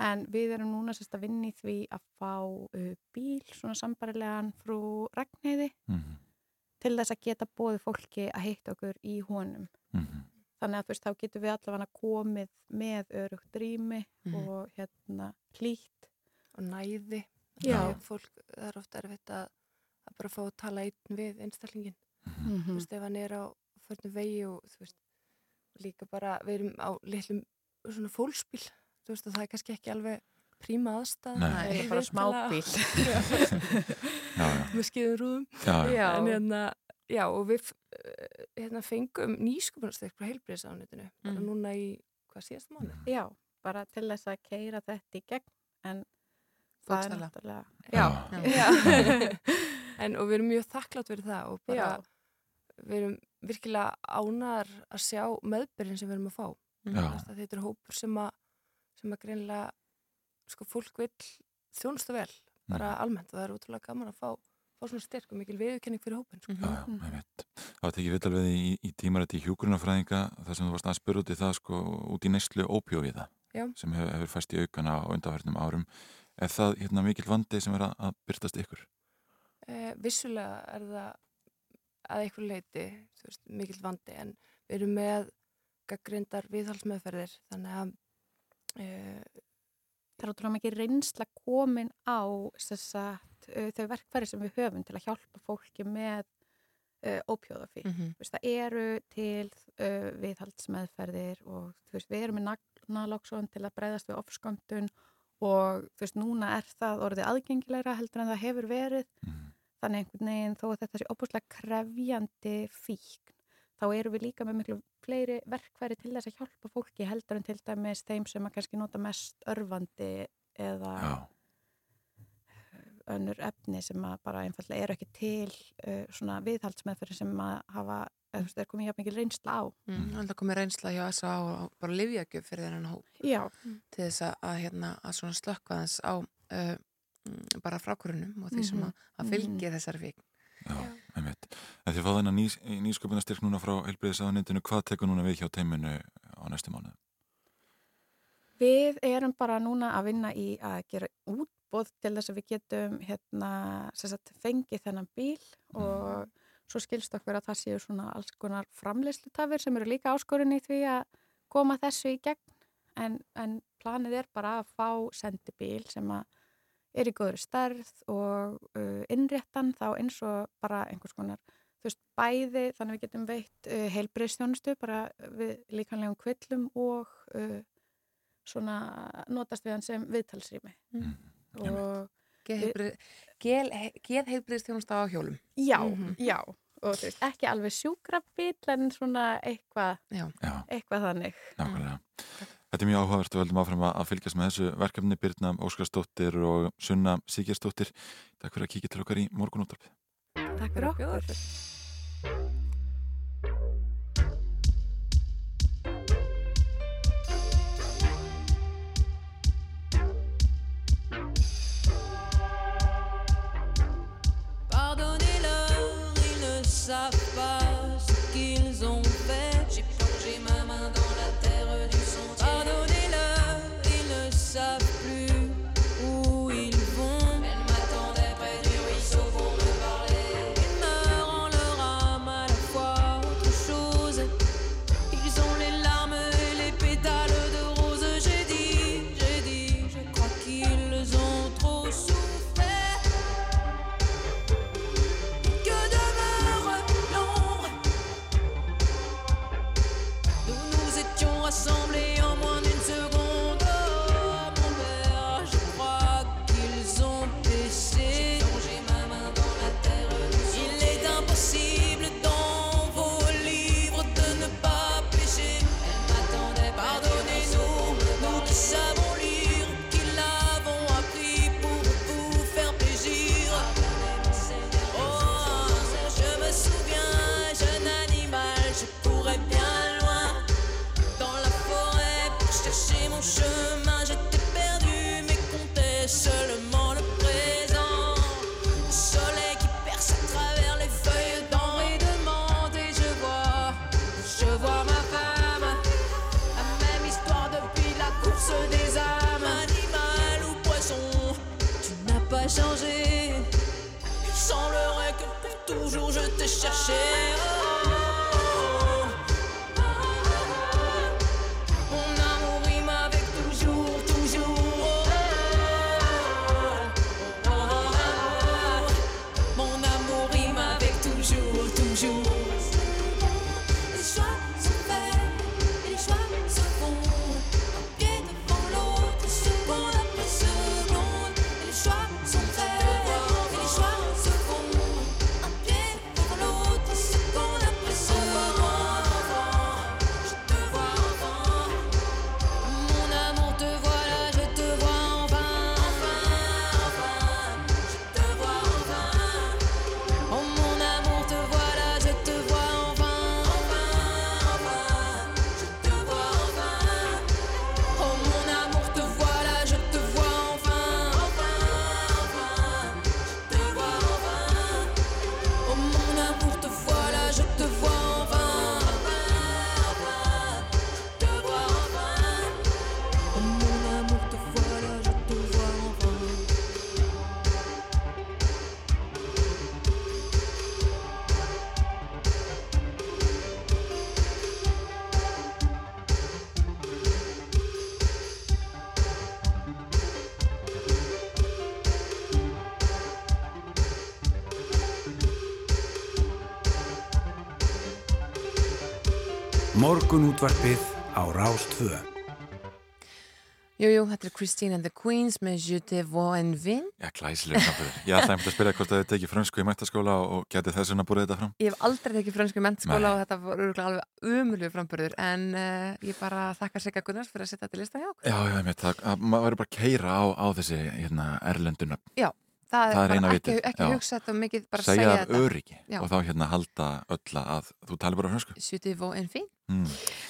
en við erum núna sérst að vinna í því að fá uh, bíl, svona sambarilegan frú Ragnheiði Mhm. Til þess að geta bóði fólki að hitta okkur í honum. Mhm. Þannig að þú veist, þá getum við allavega komið með örugt rými Mhm. og hérna hlýtt. og næði Já. Það fólk, það er ofta erfitt að, að bara fá að tala einn við einstaklingin Mhm. þú veist, ef hann er á förnum vegi og þú veist, líka bara við erum á litlum svona fólksbíl þú veist, og það er kannski ekki alveg príma aðstæð Nei. Það er bara smábíl. Með skeiðum rúðum Já, já. en hérna, já, og við eh, hérna, fengum nýsköpunarstyrk frá heilbreyðsánitinu, bara Mm. núna í hvað síðast mánu Já, bara til þess að keira þetta í gegn en það er náttúrulega Já. já. en, og við erum mjög þakklátt fyrir það og bara Já. við erum virkilega ánar að sjá meðbyrjun sem við erum að fá þetta er hópur sem að sem að greinlega sko fólk vil þjónusta vel bara almennt og það er útrúlega gaman að fá fá svona styrk og mikil viðurkenning fyrir hópin sko. Já, já, einmitt. Það var tekið viðtal við í, í tímarætti hjúgrunafræðinga þar sem þú varst að spyrja út í það sko út í neyslu ópjóviða Já. sem hefur, hefur fæst í aukana á undanverðnum árum. Er það hérna mikil vandi sem er að, að byrtast ykkur? Eh, vissulega er það að einhver leiti veist, mikill vandi en við erum með gaggrindar viðhalsmeðferðir þannig að eh, það er ótrúlega mikið reynsla komin á sagt, þau verkfæri sem við höfum til að hjálpa fólki með uh, ópjóðafík. Mhm. Mm það eru til uh, viðhaldsmeðferðir og veist, við erum með nalóksón til að breyðast við ofsköndun og þú veist, núna er það orðið aðgengilegra heldur en það hefur verið. Þannig einhvern veginn þó að þetta sé opuslega krefjandi fíkn þá eru við líka með miklu fleiri verkfæri til þess að hjálpa fólki heldur en til dæmis þeim sem að kannski nota mest örfandi eða Já. önnur efni sem að bara einfallega eru ekki til uh, svona viðhaldsmeðferði sem að hafa, eða þú veist, er komið hjá mikil reynsla á. Mm, það komið reynsla hjá S.A. og bara livjagjöf fyrir þennan hóp Já. til þess að, að, hérna, að svona slökka þess á uh, mm, bara frákurunum og því sem að, að fylgir þessari fík Já, einmitt. En því að fá þennan ný, nýsköpunastyrk núna frá heilbriðisaðanindinu, hvað tekur núna við hjá teiminu á næstu mánuð? Við erum bara núna að vinna í að gera útbóð til þess að við getum hérna, sagt, fengið þennan bíl og svo skilst okkur að það séu svona alls konar framleyslutafir sem eru líka áskorun í því að koma þessu í gegn en, en planið er bara að fá sendibíl sem að er í góður stærð og uh, innréttan þá eins og bara einhvers konar þú veist, bæði þannig við getum veitt uh, heilbreyðstjónustu bara við líkanlegum kvillum og uh, svona notast við hann sem viðtalsrými Mm. og Geðheilbriðstjónust á hjólum já, Mhm. já og þú veist, ekki alveg sjúkrabíl en svona eitthvað Já. eitthvað þannig Nákvæmlega. Þetta er mjög áhugavert og veldum áfram að fylgjast með þessu verkefni Birna Óskarsdóttir og Sunna Sigjarsdóttir. Takk fyrir að kíkja til okkar í morgunúttarpið. Takk fyrir okkur te Morgun útvarpið á Rástvö. Jú, jú, þetta er Christine and the Queens með Je te vois en vin. Já, glæsileg framfyrir. Ég ætlaði að spyrja hvort það hefði tekið frönsku í mættaskóla og getið þess vegna búið þetta fram. Ég hef aldrei tekið fransku í mentaskóla og þetta voru örugglega alveg umulegu framburður en uh, ég bara þakka Sigga Gunnars fyrir að setja þetta í lista hjá okkur. Já, já, einmitt, það, að maður verður bara að keira á, á þessi hérna, erlenduna. Já, það, Það er eina bara ekki, ekki hugsa þetta og mikið bara Segja segja þetta. öryggi Já. og þá hérna halda öll að þú talir bara fransku. Te vois en fin. Mm.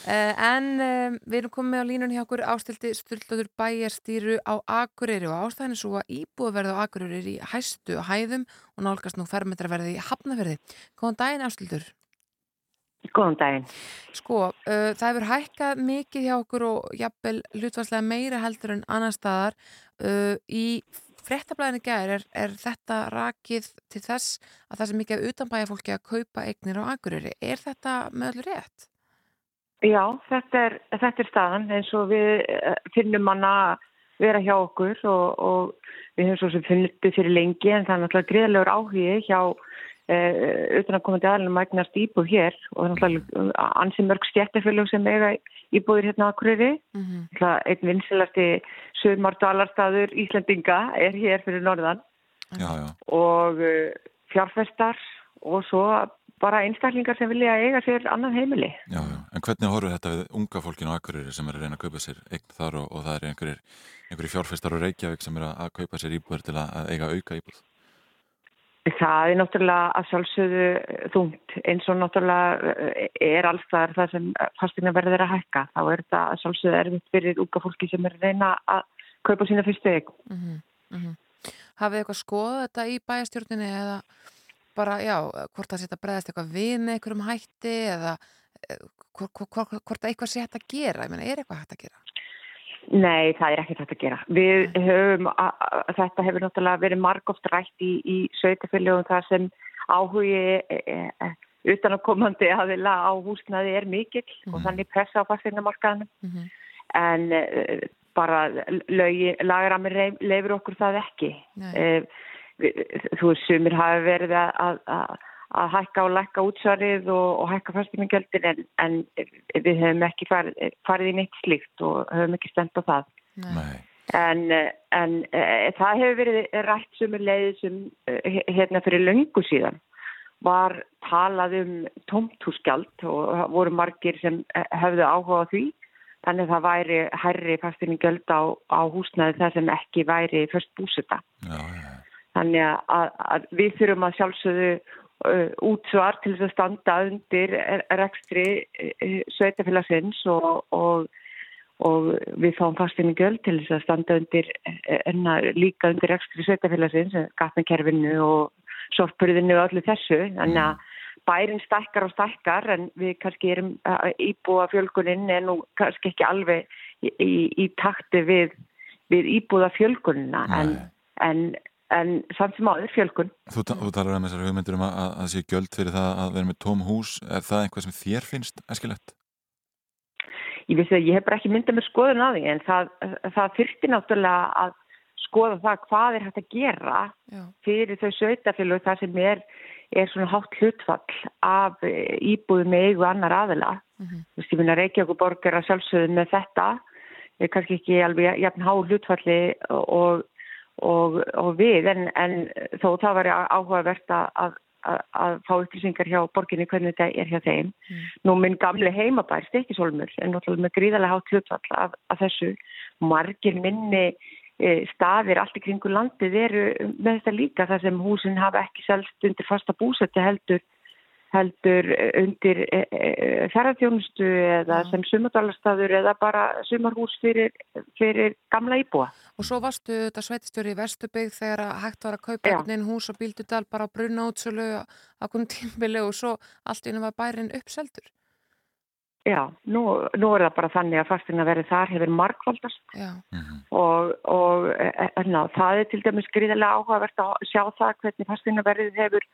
Uh, en um, við erum komið á línun hjá okkur ástildi Sturlóður bæjarstýru á Akureyri og ástæðan er svo að íbúðverð á Akureyri er í hæstu hæðum og nálgast nú fermetraverði í Hafnaferði. Góðan daginn ástildur. Góðan daginn. Sko, uh, það hefur hækkað mikið hjá okkur og jafnvel hlutvarslega meira heldur en annar staðar. Uh, í fréttablaðinu gæri er, er þetta rakið til þess að það sem mikið af utanbæja fólki að kaupa eignir á Akureyri. Er þetta með öllu rétt? Já, þetta er, þetta er staðan eins og við eh, finnum manna vera hjá okkur og, og við höfum svo sem funnit fyrir lengi en það er náttúrulega greiðlegur áhugi hjá utanakomandi aðlunum að eignast íbúð hér og ansið mörg stjættifölug sem eiga íbúðir hérna á Akureyri. Mm Náttúrulega Einn vinsilasti sögumardvalarstaður Íslendinga er hér fyrir norðan Já, já. og uh, fjárfestar og svo bara einstaklingar sem vilja eiga sér annan heimili. Já, já. En hvernig horfur þetta við unga fólkinu á Akureyri sem er að reyna að kaupa sér eign þar og, og það er einhverjir, einhverjir fjárfestar og Reykjavík sem er að, að kaupa sér íbúður til að, að eiga auka íbúð? Það er náttúrulega að sjálfsögðu þungt eins og náttúrulega er alls þar það sem fastina verður að hækka. Þá er þetta að sjálfsögðu erfitt fyrir unga fólki sem er reyna að kaupa sína fyrstu eign. Mm -hmm. Hafið þið eitthvað skoðað þetta í bæjastjórninni eða bara, já, hvort það setja bregðast eitthvað við með einhverjum hætti eða eh, hvort, hvort, hvort eitthvað hægt að gera, ég meina, er eitthvað hægt að gera? Nei, það er ekki þetta að gera. Við höfum, a- a- þetta hefur náttúrulega verið margóft rætt í, í sveitafélögum þar sem áhugi e, e, utanakomandi aðila á húsnaði er mikill og þannig pressa á fastegnamarkaðanum. En e, bara lögi, lagaramir leifur okkur það ekki. E, þú veist, sumir hafi verið að, að, að hækka og lækka útsvarið og, og hækka fastiningjöldin en, en við höfum ekki farið, farið í neitt slíkt og höfum ekki stend á það. Nei. En, en e, það hefur verið rætt sumur leiði sem e, hérna fyrir löngu síðan var talað um tómthúsgjald og voru margir sem e, höfðu áhuga á því. Þannig að það væri hærri fastiningjöld á, á húsnaði þar sem ekki væri först búsita. Já, já. Þannig að, að við þurfum að sjálfsögðu útsvar til þess að standa undir rekstri uh, sveitafélagsins og, og, og við fáum fastinni göld til þess að standa undir uh, enna, líka undir rekstri sveitafélagsins, gatnakerfinu og sorpurðinu og allir þessu. Þannig að bærin stækkar og stækkar en við kannski erum uh, íbúa fjölguninn en nú kannski ekki alveg í, í, í takti við, við íbúða fjölgunina en, en, en samt sem áður fjölgun. Þú, ta- þú talar um þessar hugmyndir um að, að, að sé gjöld fyrir það að vera með tóm hús. Er það eitthvað sem þér finnst eskilett? Ég vissi að ég hef bara ekki myndað með skoðun á því en það, það þurfti náttúrulega að skoða það hvað er hægt að gera Já. fyrir þau sveitafélög þar sem er, er svona hátt hlutfall af eh, íbúðum með eigu annar aðila. Þú veist, ég finna Reykjavík borg er að sjálfsögðu með þetta, er kannski ekki alveg jafn há hlutfalli og, og, og við, en, en þó það var áhugavert að, að, að, fá upplýsingar hjá borginni hvernig þetta er hjá þeim. Nú minn gamli heimabær, Stekisólmur, er náttúrulega með gríðarlega hátt hlutfall af, af þessu. Margir minni eh, staðir allt í kringu landið eru með þetta líka þar sem húsin hafa ekki selst undir fasta búsætti heldur heldur eh, undir e, e, ferðarþjónustu eða sem sumardalarstaður eða bara sumarhús fyrir, fyrir gamla íbúa. Og svo varstu þetta sveitistjóri í Vesturbygg þegar að hægt var að kaupa veginn hús og bíldudal bara á brunna útsölu á konum tímbili og svo allt einu var bærin uppseldur. Já, nú, nú er það bara þannig að fastina verið þar hefur markvaldast Já. og, og e, e, ná, það er til dæmis gríðarlega áhugavert að sjá það hvernig fastina verið hefur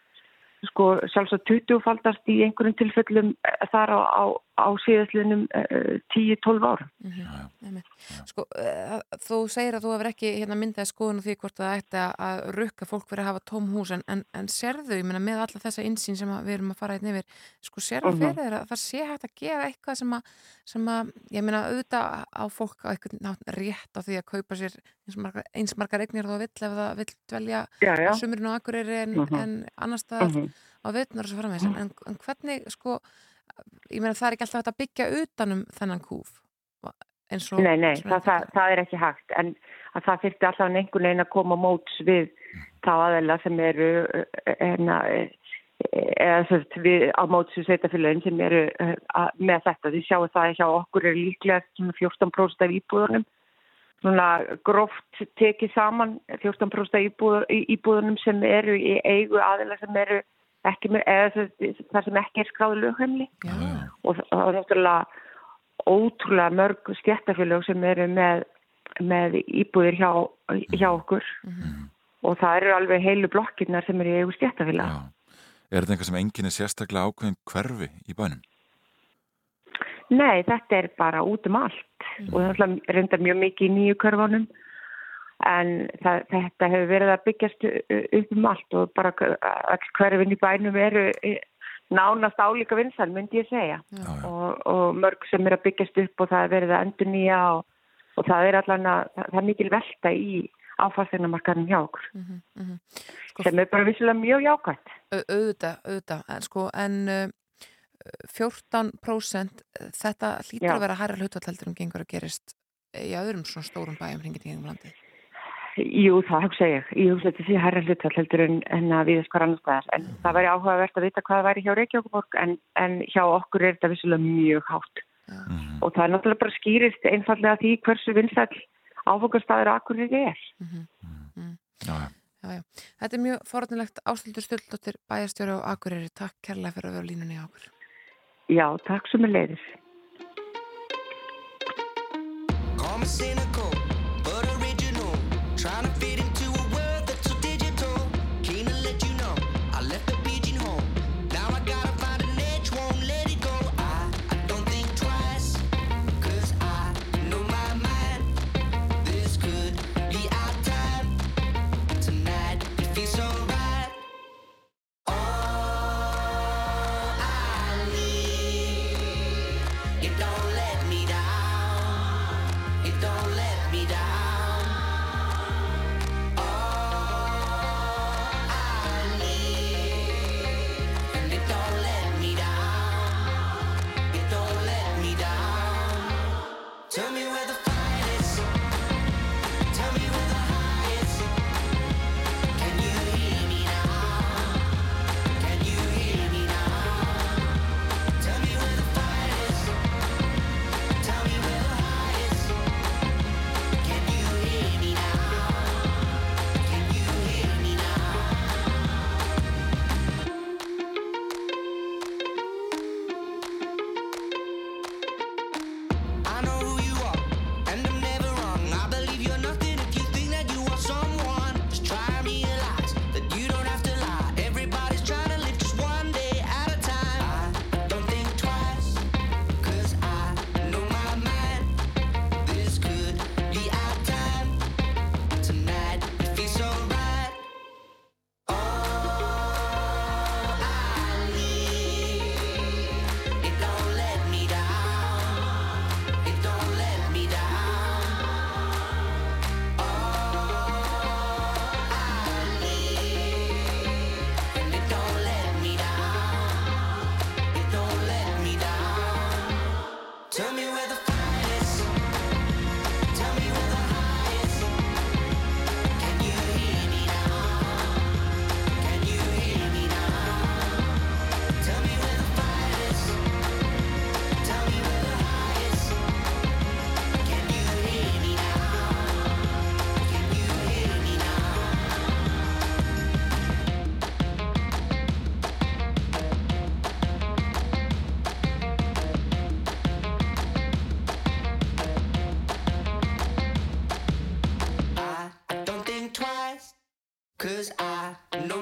sko sjálfsagt 20-faldast í einhverjum tilfellum eh, þar á, á, á á síðastlinum uh, 10-12 árum. Einmitt. Sko, uh, þú segir að þú hefur ekki hérna, myndað skoðun og því hvort það ætti að- rukka fólk fyrir að hafa tóm hús en, en, en sérðu, ég meina með alla þessa insýn sem að við erum að fara einn yfir, sko sérðu Mhm. fyrir þér að það sé hægt að gera eitthvað sem að, sem að ég meina auðvitað á fólk á eitthvað nátt rétt á því að kaupa sér eins margar, eins margar eignir og það vill ef það vill dvelja já. sumurinn á Akureyri en, Mhm. en annars staðar Mhm. Á veitnar og svo framvegs en, en, en hvernig sko ég meina það er ekki alltaf hægt að byggja utanum þennan kúf og Nei, nei, það, það, það er ekki hægt. En að það þyrfti alltaf einhvern veginn að koma á móts við þá aðeila sem eru enna, eða sem sagt, við á móts við sveitafélagin sem eru eh, með þetta. Þið sjáu það að hjá okkur er líklega svona 14% af íbúðunum. Svona gróft tekið saman 14% af íbúð, íbúðunum sem eru í eigu aðeila sem eru ekki með, eða það sem ekki er skráðu lögheimli og það er náttúrulega ótrúlega mörg stjættafélög sem eru með, með íbúðir hjá, hjá okkur. Og það eru alveg heilu blokkirnar sem eru í eigu stjættafélag. Er þetta eitthvað sem enginn er sérstaklega ákveðin hverfi í bænum? Nei, þetta er bara út um allt. Og það er reyndar mjög mikið í nýju körfunum en það, þetta hefur verið að byggjast upp um allt og bara all hverfin í bænum eru eh, nánast álíka vinsal, myndi ég segja. Og, og mörg sem er að byggjast upp og það er verið að endur nýja og, og það er allan að, það, er mikil velta í áfastinamarkaðum hjá okkur. Sem er bara vissilega mjög jákvæmt. Au- auðvitað, auðvitað, en sko en uh, 14% uh, þetta hlýtur Já. að vera hærra hlutvallaldur um gengur að gerist í öðrum svona stórum bæjum hringið í engum landi Jú, það hugsa ég. Ég hugsa þetta sé herra hlutfall heldur en, en að við skar annars staðar. En það væri áhugavert að vita hvað það væri hjá Reykjavíkborg en, en hjá okkur er þetta vissulega mjög hátt. Og það er náttúrulega bara skýrist einfallega því hversu vinsall áfokastæður akkur er. Já, já. Þetta er mjög forðnilegt ástöldur stöldóttir bæjarstjóri og Akureyri. Takk kærlega fyrir að vera á línunni á okkur. Já, takk sem er leiðis. Cause I know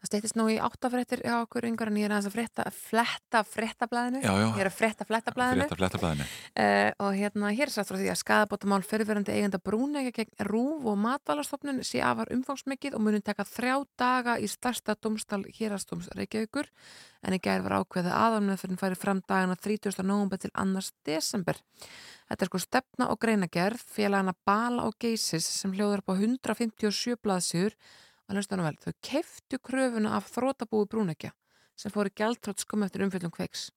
Það steytist nú í áttafréttir hjá okkur yngur en ég er að frétta, fletta fréttablaðinu. Ég er að Frétta flettablaðinu. Uh, og hérna hér er satt frá því að skadabótamál fyrirverandi eigenda brúnega gegn rúf og matvalastofnun sé afar umfangsmikið og munum taka þrjá daga í starsta domstal hérastóms Reykjavíkur en í gær var ákveðið aðanmeðferðin færi fram dagana 30. november til annars desember. Þetta er sko stefna og greinagerð félagana Bala og Geisis sem hljóður upp á 157 blaðsjur og hlustanum vel, þau keftu kröfuna af þrótabúi brúnegja sem fóru gjaldtrótt skum eftir umfjöldum kveiks.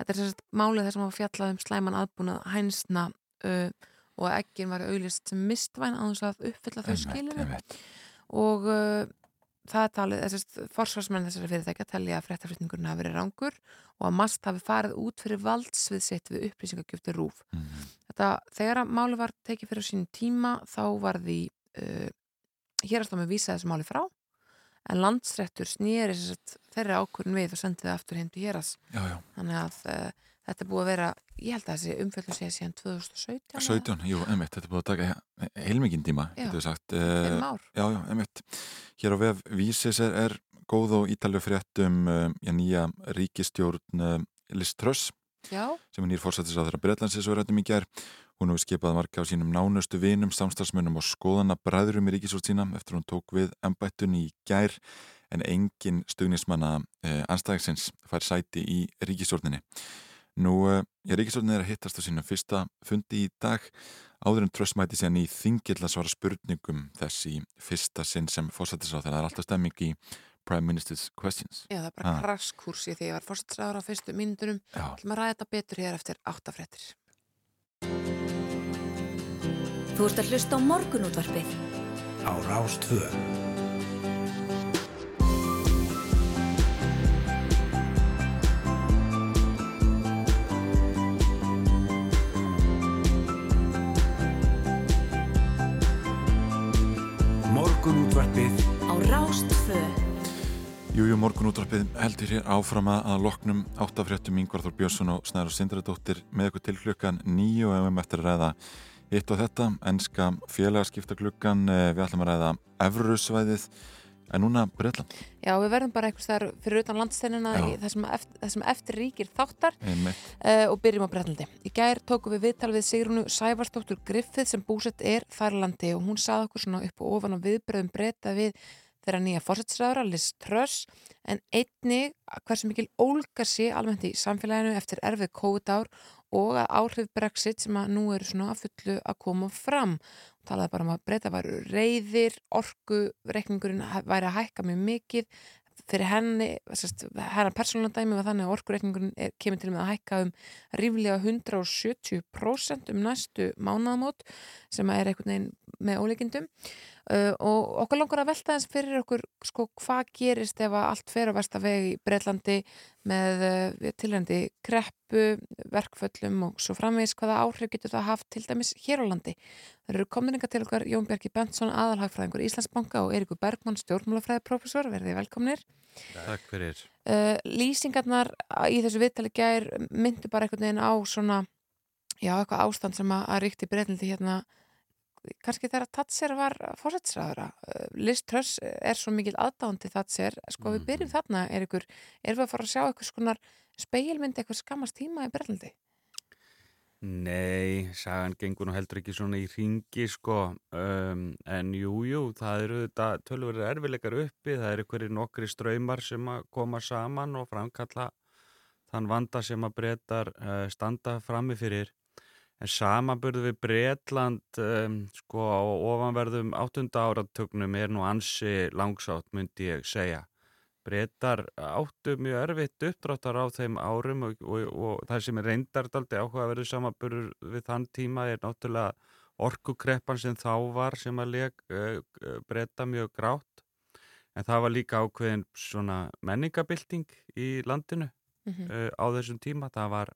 Þetta er sérst málið þess að maður fjallað um slæman aðbúnað hænsna uh, og ekkin var auðlist sem mistvæn að þess að uppfylla þau skilur og uh, það er talið, þessast forsvarsmenn þessari fyrirtækja telli að fréttaflutningurinn hafi verið rángur og að mast hafi farið út fyrir valdsvið sitt við upplýsingagjöfti rúf. Þetta, þegar að máli var tekið fyrir sín tíma þá var því uh, hérastámi vísa þessu máli frá en landsrættur snýri þeirra ákvörðin við og sendið aftur heim til héras Já, já. þannig að uh, þetta er búið að vera ég held að þessi umfjöldu sé síðan 2017 17, jú, einmitt, þetta er búið að taka heilmikinn tíma, getur við sagt ár. Já, já, einmitt Hér á vef Vísis er, er góð og ítalju frétt um uh, já, nýja ríkistjórn uh, Já. sem er nýr fórsættis á þeirra Breitlandsis og rættum í gær Hún hefur skipað marka á sínum nánustu vinum, samstagsmunum og skoðana bræðurum í ríkisvort sína eftir hún tók við embættun í gær en engin stugnismanna eh, anstæðingsins fær sæti í ríkisvordninni. Nú, eh, já, ríkisvordninni er að hittast á sínum fyrsta fundi í dag áður en tröstmæti síðan í þingill að svara spurningum þess í fyrsta sinn sem fórsættis á þeirra. Það er alltaf stemming í Prime Minister's Questions. Já, það er bara Ha. kraskursi þegar ég var fórstæðsraður á fyrstu mínundunum Já. til maður ræða þetta betur hér eftir áttafréttir Þú ert að hlusta á morgunútvarpið. Á Rástvö. Morgunútvarpið. Á Rástfö Jújú, morgun útvarpið heldur hér áfram að loknum áttafréttum Ingvar Þór Björnsson og Snæður Sindradóttir með ykkur til klukkan nýju og við eftir að ræða hitt og þetta, enska félagaskipta klukkan, við ætlum að ræða Evrusvæðið, en núna Breitland. Já, við verðum bara einhvers þar fyrir utan landsteinina Já. í þessum eftir, ríkir þáttar uh, og byrjum á Breitlandi. Í gær tókum við viðtal við Sigrunu Sævarsdóttur Griffith sem búsett er þærlandi og hún saði okkur svona upp og ofan á viðbröðum breyta við þeirra nýja fórsettsræðara, Liz Truss, en einnig hversu mikil ólgar sé almennt í samfélaginu eftir erfið COVID-ár og að áhrif Brexit sem að nú eru svona að fullu að koma fram. Talaði bara um að breyta væru reyðir, orku, reikningurinn væri að hækka mjög mikið fyrir henni, hennar persónulega dæmi var þannig að orkureikningurinn er, kemur til með að hækka um ríflega 170% um næstu mánaðamót sem er veginn með ólíkindum uh, og okkur langar að velta þess fyrir okkur sko hvað gerist ef allt fer á versta veg í Breitlandi með uh, tilhændi kreppu, verkföllum og svo framvegis hvaða áhrif getur það haft til dæmis hér á landi. Það eru komninga til okkar Jón Bjarki Benson, aðalhagfræðingur Íslandsbanka og Eirikur Bergmann, stjórnmálafræðiprofessor, verðið velkomnir. Takk fyrir. Uh, lýsingarnar í þessu viðtali gær myndu bara einhvern veginn á svona, já, eitthvað ástand sem að, að ríkti Breitlandi hérna kannski þegar Thatcher var fórsætsræðara Liz Truss er svo mikil aðdándi Thatcher, sko við byrjum þarna er ykkur, erum við að fara að sjá eitthvað skonar speilmynd eitthvað skammast tíma í Berlandi? Nei, sagan gengur nú heldur ekki svona í ringi sko, um, en jújú, jú, það eru þetta tölverið erfileikar uppi, það eru hverju nokkri ströymar sem að koma saman og framkalla þann vanda sem að breytar uh, standa frammi fyrir. En samanburðu við Breitland um, sko á ofanverðum áttunda áratögnum er nú ansi langsátt myndi ég segja. Breitar áttu mjög erfitt uppdráttar á þeim árum og, og, og það sem er reyndardaldi áhugaverðu samanburður við þann tíma er náttúrulega orkukreppan sem þá var sem að leg uh, breyta mjög grátt. En það var líka ákveðin svona menningabilding í landinu Mhm. uh, á þessum tíma. Það var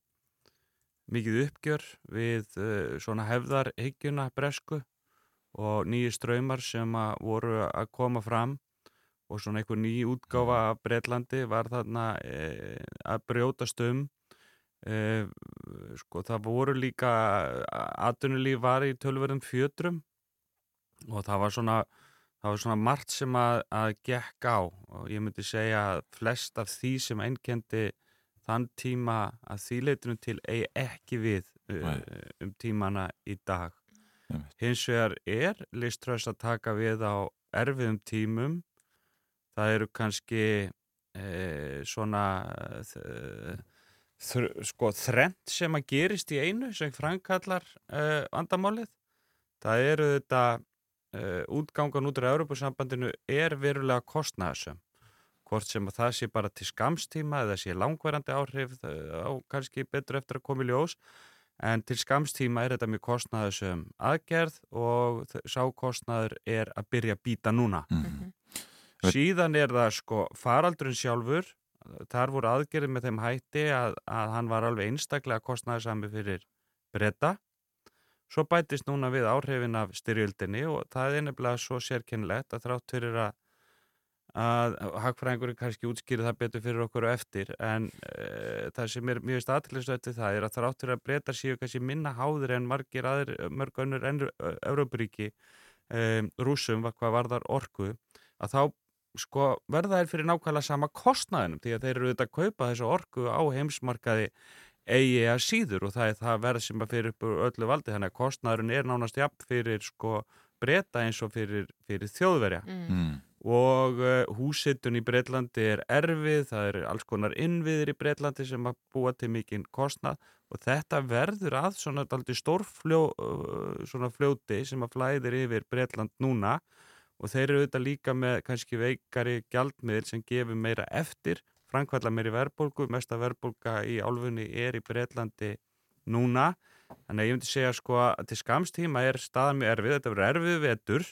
mikið uppgjör við uh, svona hefðarhyggjuna bresku og nýju ströymar sem að voru að koma fram og svona einhver ný útgáfa af Breitlandi var þarna e, að brjótast um. E, sko það voru líka atvinnulíf var í tölverðum fjötrum og það var svona það var svona margt sem að, að gekk á. Og ég myndi segja að flest af því sem einkendi þann tíma að þýleitunum til eigi ekki við uh, um tímana í dag. Hins vegar er liströðs að taka við á erfiðum tímum. Það eru kannski eh, svona eh, þr, sko, þrent sem að gerist í einu sem framkallar eh, vandamálið. Það eru þetta uh, útgangan út úr Europasambandinu er verulega kostnæðasum hvort sem að það sé bara til skamstíma eða sé langverandi áhrif á kannski betur eftir að koma í ljós. En til skamstíma er þetta mjög kostnæðasum aðgerð og sá kostnæður er að byrja að býta núna. Mm -hmm. síðan er það sko faraldurinn sjálfur. Þar voru aðgerðið með þeim hætti að, að hann var alveg einstaklega kostnæðisami fyrir breyta Svo bætist núna við áhrifin af styrjöldinni og það er nefnilega svo sérkennlegt að þrátt fyrir að, að hagfræðingur kannski útskýri það betur fyrir okkur og eftir. En e, það sem er mjög staðtilisvætti það er að þrátt fyrir að breyta síðu kannski minna háður en margir aðri, mörg önnur ennur Európaríki e, rúsum hvað varðar orku að þá sko verða þær fyrir nákvæmlega sama kostnaðinum því að þeir eru auðvitað að kaupa þessu orku á heimsmarkaði eigi að síður og það er það verð sem að fyrir upp öllu valdi. Þannig að kostnæðurinn er nánast jafn fyrir sko breyta eins og fyrir, fyrir þjóðverja. Mm. Og uh, húsittun í Breitlandi er erfið, það er alls konar innviðir í Breitlandi sem að búa til mikinn kostnæð og þetta verður að svona aldrei stórfljó uh, svona fljóti sem að flæðir yfir Breitland núna. Og þeir eru auðvitað líka með kannski veikari gjaldmiðil sem gefur meira eftir framkvæmla meiri verðbólgu, mesta verðbólga í álfunni er í Breitlandi núna, þannig að ég myndi segja sko að til skamstíma er staðan mjög erfið, þetta verður erfið vetur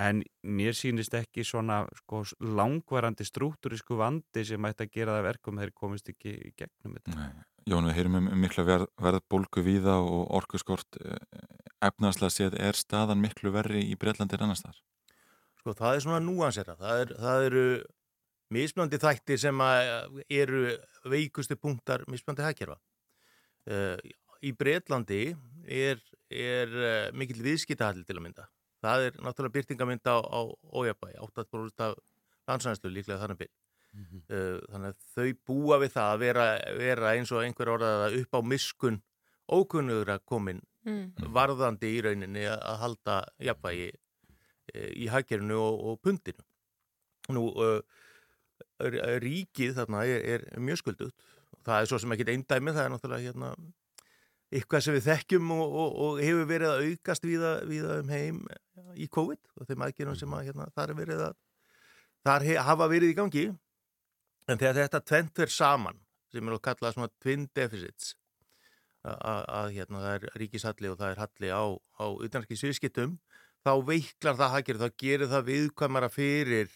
en mér sýnist ekki svona sko langvarandi strúturísku vandi sem ætti að gera það verkum þegar komist ekki í gegnum þetta. Nei. Jón, við heyrum um mikla verð, verðbólgu víða og orkuskort efnarslega séð, er staðan miklu verri í Breitlandi en annars þar? Sko það er svona núansera, það, er, það eru mismjöndi þættir sem eru veikustu punktar mismjöndi hækjörfa. Uh, í Breitlandi er, er mikill viðskiptahalli til að mynda. Það er náttúrulega byrtingamind á, á ójabæi, 8% af landsæðanslu líklega þannig byrj. Mm -hmm. uh, þannig að þau búa við það að vera, vera eins og einhver orðað upp á miskun ókunnugur að komin mm. varðandi í rauninni að halda jafnvægi í hækjörnu og, og pundinu. Nú, ríkið þarna er, er mjög skuldut það er svo sem ekki einn dæmi það er náttúrulega hérna, eitthvað sem við þekkjum og, og, og hefur verið að aukast viða, viða um heim í COVID og þeim aðgerðum sem að hérna, þar, að, þar hef, hafa verið í gangi en þegar þetta tvent verð saman sem er að kalla svona twin deficits að hérna, það er ríkishalli og það er halli á, á utanarkisviðskiptum þá veiklar það hagir, þá gerir það viðkvæmara fyrir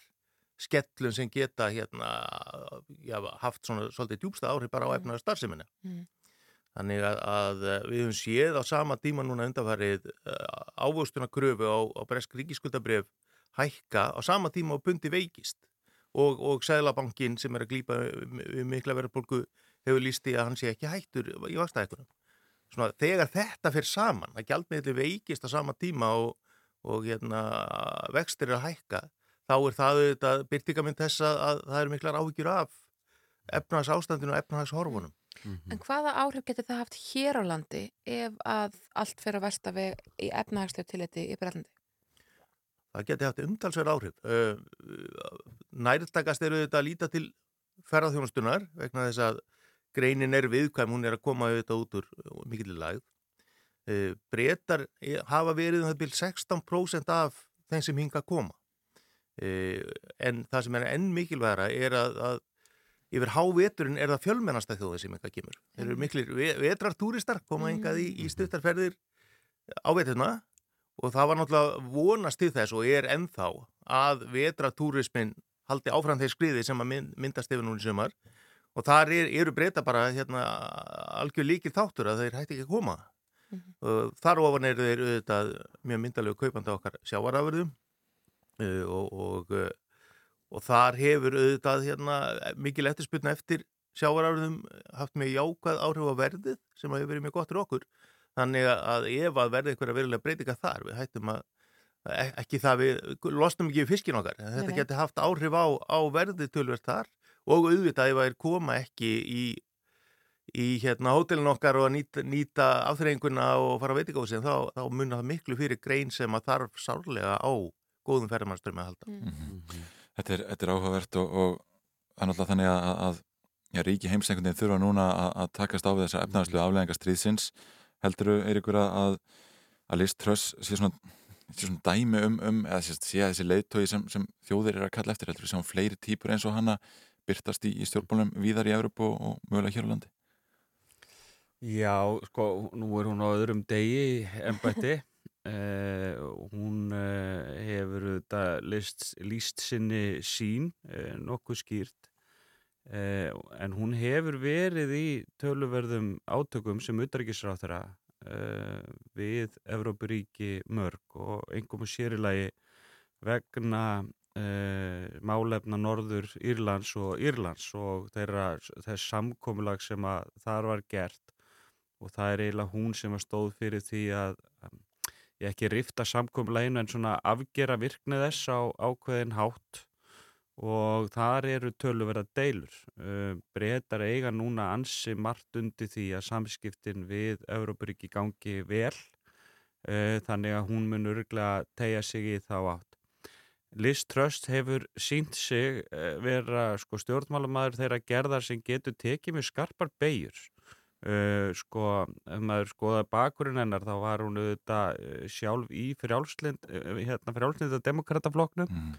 skellun sem geta hérna, já, haft svona svolítið djúbsta áhrif bara á efnaðar starfseminni. Mm. Þannig að, að við höfum séð á sama tíma núna undanfarið uh, ávöstuna kröfu á, á Bresk ríkiskuldabref hækka á sama tíma á bundi veikist og, og Sæðlabankin sem er að glýpa mikla verðarbólku hefur lísti að hann sé ekki hættur í vakstæðikunum. Svona þegar þetta fyrir saman, að gjaldmiðli veikist á sama tíma og, og hérna, vextir er að hækka þá er það auðvitað byrtingamind þess að það eru miklar áhyggjur af efnahags ástandinu og efnahags horfunum. Mm -hmm. En hvaða áhrif getur það haft hér á landi ef að allt fyrir að versta við í efnahagslega tilliti í Brellandi? Það getur haft umtalsverð áhrif. Nærtakast eru þetta að líta til ferðarþjónustunar vegna þess að greinin er viðkvæm, hún er að koma auðvitað út úr mikilvæg lagð. Bretar hafa verið um það byrj 16% af þeim sem hinga að koma. En það sem er enn mikilvægara er að, að yfir háveturinn er það fjölmennasta þjóði sem eitthvað kemur. Þeir eru miklir vetrartúristar, koma engað í, í mm. stuttarferðir á veturna og það var náttúrulega vonast til þess og er ennþá að vetratúrismin haldi áfram þeir skriði sem að myndast yfir núni sumar og þar er, eru breyta bara hérna, algjör líkir þáttur að þeir hætti ekki að koma. Mm -hmm. Þar ofan eru þeir auðvitað mjög myndalegu kaupandi okkar sjávarafurðum uh, og, og, uh, og þar hefur auðvitað hérna, mikil eftirsputna eftir sjávarafröðum haft mjög jákvæð áhrif á verðið sem hefur verið mjög gott fyrir okkur. Þannig að ef að verði einhverja verulega breytinga þar við hættum að, e- ekki það við losnum ekki við fiskin okkar þetta geti haft áhrif á, á verði tölvert þar. Og auðvitað ef það er koma ekki í, í hérna hótelin okkar og að nýta, nýta afþreyinguna og fara á veitingósin þá, þá mun það miklu fyrir grein sem að þarf sárlega á góðum ferðamannströmi að halda Þetta er, þetta er áhugavert og, og náttúrulega þannig að, að já, ríki heims einhvern veginn þurfa núna að, að takast á við þessar efnaðarslu afleðingar stríðsins heldur er ykkur að, að, Liz Truss sé svona, sé svona dæmi um, um eða sé, sé að þessi leiðtói sem, sem þjóðir eru að kalla eftir heldur sjáum fleiri típur eins og hana byrtast í, í stjórnbólum víðar í Evropu og, og mögulega hér á landi Já, sko, nú er hún á öðrum degi ennbætti. Uh, hún uh, hefur þetta list, líst sinni sín uh, nokkuð skýrt. En hún hefur verið í töluverðum átökum sem uh, við Evrópuríki mörg og einhverjum sérilagi vegna uh, málefna Norður Írlands og Írlands og þeirra, þess samkomulag sem að þar var gert. Og það er eiginlega hún sem að stóð fyrir því að um, ég ekki rifta samkomleginu en svona afgera virknið þess á ákveðin hátt og þar eru töluverða deilur. Uh, Bretar eiga núna ansi margt undir því að samskiptin við Európaríki gangi vel uh, þannig að hún mun örglega tegja sig í þá átt. Liz Trust hefur sínt sig uh, vera sko, stjórnmálamæður þeirra gerðar sem getur tekið mjög skarpar beigur. Uh, sko, ef maður skoða bakurinn hennar þá var hún auðvitað uh, sjálf í frjálslind uh, hérna frjálslinda demokratafloknum mm.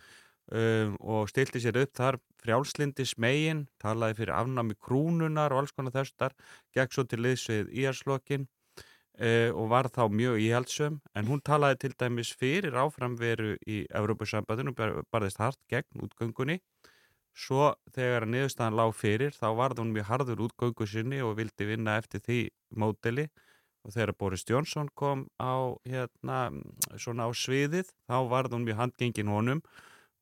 um, og stilti sér upp þar frjálslindi smegin talaði fyrir afnámi krúnunar og alls konar þess þar, gekk svo til liðs við íarslokkin uh, og var þá mjög íhaldsum en hún talaði til dæmis fyrir áframveru í Evrópusambandinu og barðist hart gegn útgöngunni Svo þegar niðurstaðan lág fyrir þá varð hún mjög harður útgöngu sinni og vildi vinna eftir því móteli og þegar Boris Johnson kom á, hérna, á sviðið þá varð hún mjög handgengin honum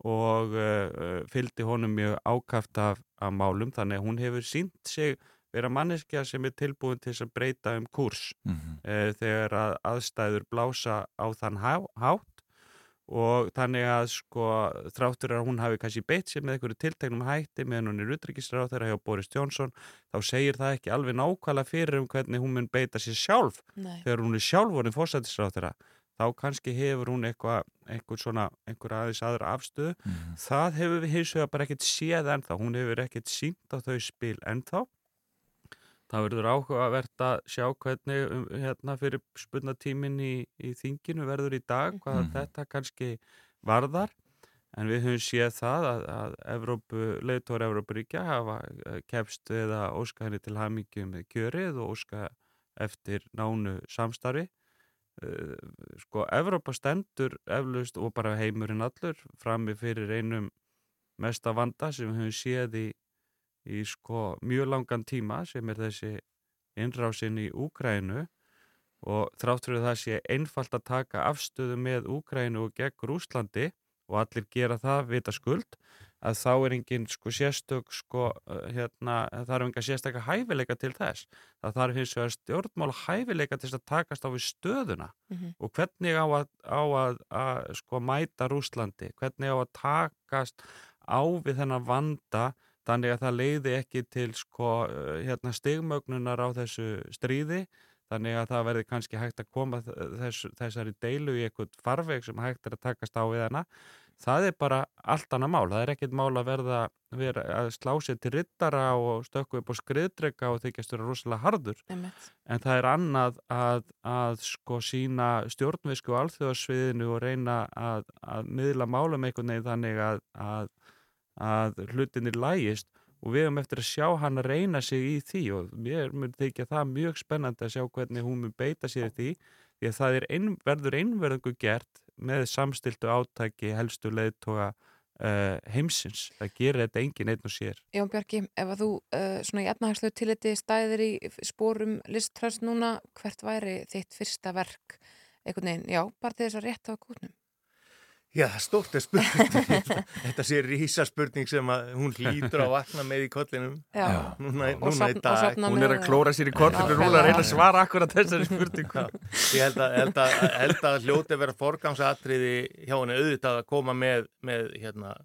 og uh, fylgdi honum mjög ákaft af, af málum. Þannig að hún hefur sínt sig vera manneskja sem er tilbúin til að breyta um kurs. Mm -hmm. uh, þegar að aðstæður blása á þann há, hátt og þannig að sko þráttur að hún hafi kannski beitt sér með einhverju tiltegnum hætti meðan hún er utryggisráð þeirra hjá Boris Johnson þá segir það ekki alveg nákvæmlega fyrir um hvernig hún mun beita sér sjálf Nei. þegar hún er sjálf vorin fórsættisráð þeirra þá kannski hefur hún eitthvað einhver svona, einhver aðeins aðra afstöðu Mhm. það hefur við hins vegar bara ekkert séð ennþá, hún hefur ekkert sínt á þau spil ennþá það verður áhugavert að sjá hvernig um, hérna fyrir spunnatímin í, í þinginu verður í dag hvað Mhm. þetta kannski varðar en við höfum séð það að, að Evrópu, leiðtóri Evrópuríkja hafa eh, kepst við að óska henni til hamingju með kjörið og óska eftir nánu samstarfi Uh, sko, Evrópa stendur eflaust og bara heimurinn allur frammi fyrir einum mesta vanda sem við höfum séð í, í sko mjög langan tíma sem er þessi innrásin í Úkrænu og þrátt fyrir það sé einfalt að taka afstöðu með Úkrænu og gegn Rúslandi og allir gera það vita skuld að þá er engin sko sérstök sko uh, hérna, er enga sérstakka hæfileika til þess. Það þarf hins vegar stjórnmál hæfileika til þess að takast á við stöðuna. Mhm. og hvernig á að, á að, að sko mæta Rúslandi hvernig á að takast á við þennan vanda þannig að það leiði ekki til sko uh, hérna stigmögnunar á þessu stríði. Þannig að það verði kannski hægt að koma þess, þessari deilu í eitthvað farveg sem hægt er að takast á við hana. Það er bara allt annað mál. Það er ekkit mál að verða, vera að slá sér til rittara og stökku upp á skriðdrega og þykjast vera rosalega harður. Einmitt. en það er annað að, að sko sína stjórnvisku á alþjóðarsviðinu og reyna að, að miðla málum einhvern veginn þannig að, að, að hlutinir lægist og við höfum eftir að sjá hann að reyna sig í því og mér mun þykja það mjög spennandi að sjá hvernig hún mun beita sér í því því að það ein, verður einverðingu gert með samstiltu átæki helstu leiðtoga uh, heimsins. Það gerir þetta engin einn og sér. Jón Björki, ef að þú uh, svona í efnahagslu tilliti stæðir í spórum listtröst núna, hvert væri þitt fyrsta verk einhvern veginn, já, bara til þess að rétta á kútnum? Já, stórt er spurning. Þetta sé rísa spurning sem að hún hlýtur að vakna með í kollinum. Já. Núna, Og núna í sofna- og dag. Hún er að klóra sér í korfinu núna að reyna að svara akkurat þessari spurningu. Ég held að, held að, held að hljóti að vera forgangsatriði hjá henni auðvitað að koma með, með hérna,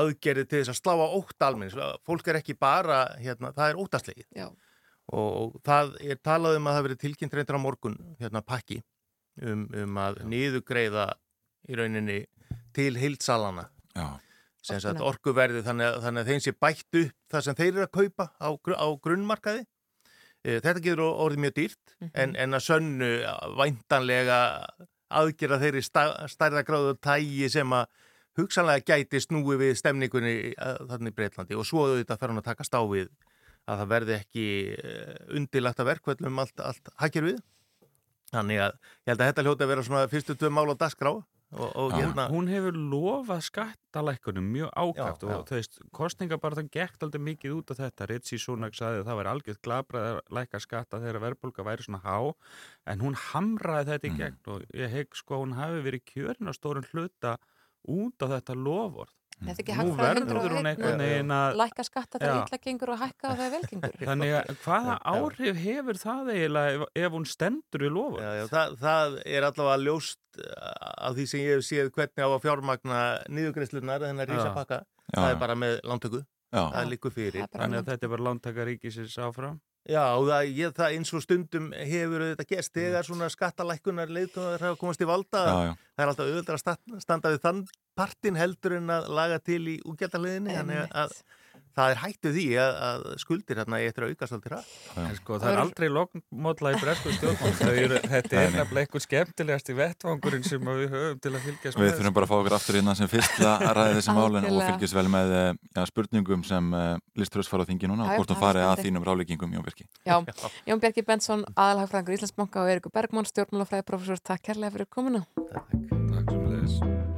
aðgerði til þess að slá á ótt almenns. Fólk er ekki bara, hérna, það er óttaslegið. Já. Og það er talað um að það verið tilkynnt reyndir á morgun, hérna, pakki um, um að niðugreiða í rauninni til Orkuna. orkuverði þannig að, þannig að þeim sé bætt upp það sem þeir eru að kaupa á, á grunnmarkaði. Eh, Þetta getur or- orðið mjög dýrt en, en að sönnu væntanlega aðgera þeirri stærða gráðu tægi sem að hugsanlega gæti snúi við stemningunni eh, þarna í Breitlandi og svo auðvitað fer hann að taka stáfið að það verði ekki eh, undilagt að verkvöldum allt, allt hakir við. Þannig að ég held að þetta hljóti að vera svona fyrstu tvö mál á dagskrá og, og hérna hún hefur lofað skattalækkunum mjög já. og þú veist, kostninga bara það gekk aldrei mikið út af þetta Ritsi Súnak sagði að það væri algjörð glabrað að lækka skatta þegar verðbólka væri svona há en hún hamraði þetta í Mm. gegn og ég hegg sko hún hafi verið kjörin á stórun hluta út af þetta loford Þetta er ekki Nú hagfræði verður hún einhvern veginn að Lækka skatta þegar illa gengur og hækka þegar vel gengur. Þannig að hvaða áhrif hefur það eiginlega ef, ef hún stendur í lofa? Já, já, það, það er allavega ljóst af því sem ég hef séð hvernig á að fjármagna niðugreislunar þennar rísapakka. Það er bara með lántöku. Já. Það likur fyrir. Þannig að þetta er bara lántaka ríkisins áfram? Já, það, ég, það eins og stundum hefur þetta gerst þegar svona skattalækkunar leiðtóðar hafa komast í valda. Já, já. Það er alltaf auðvitað að sta- standa við þann partin heldur en að laga til í útgjaldaliðinni. Þannig að það er hættu því að, að skuldir hérna eftir að aukast aldrei ræð. En sko, það er aldrei lokmódla í bresku stjórnum. Þetta er nefnilega eitthvað skemmtilegast í vettvangurinn sem við höfum til að fylgjast Við með. þurfum bara að fá okkur aftur innan sem fyrst að ræða þessi málin og fylgjast vel með eh, já, spurningum sem uh, Liströðs fara á þingi núna og hvort hún það er fari að þínum ráleggingum Jón Birki. Já, Jón Bjarki Bensson, aðalhagfræðingur Íslandsbanka og Eirikur Bergmann, stjórnmálafræði professor, takk kærlega fyrir komuna. Takk sem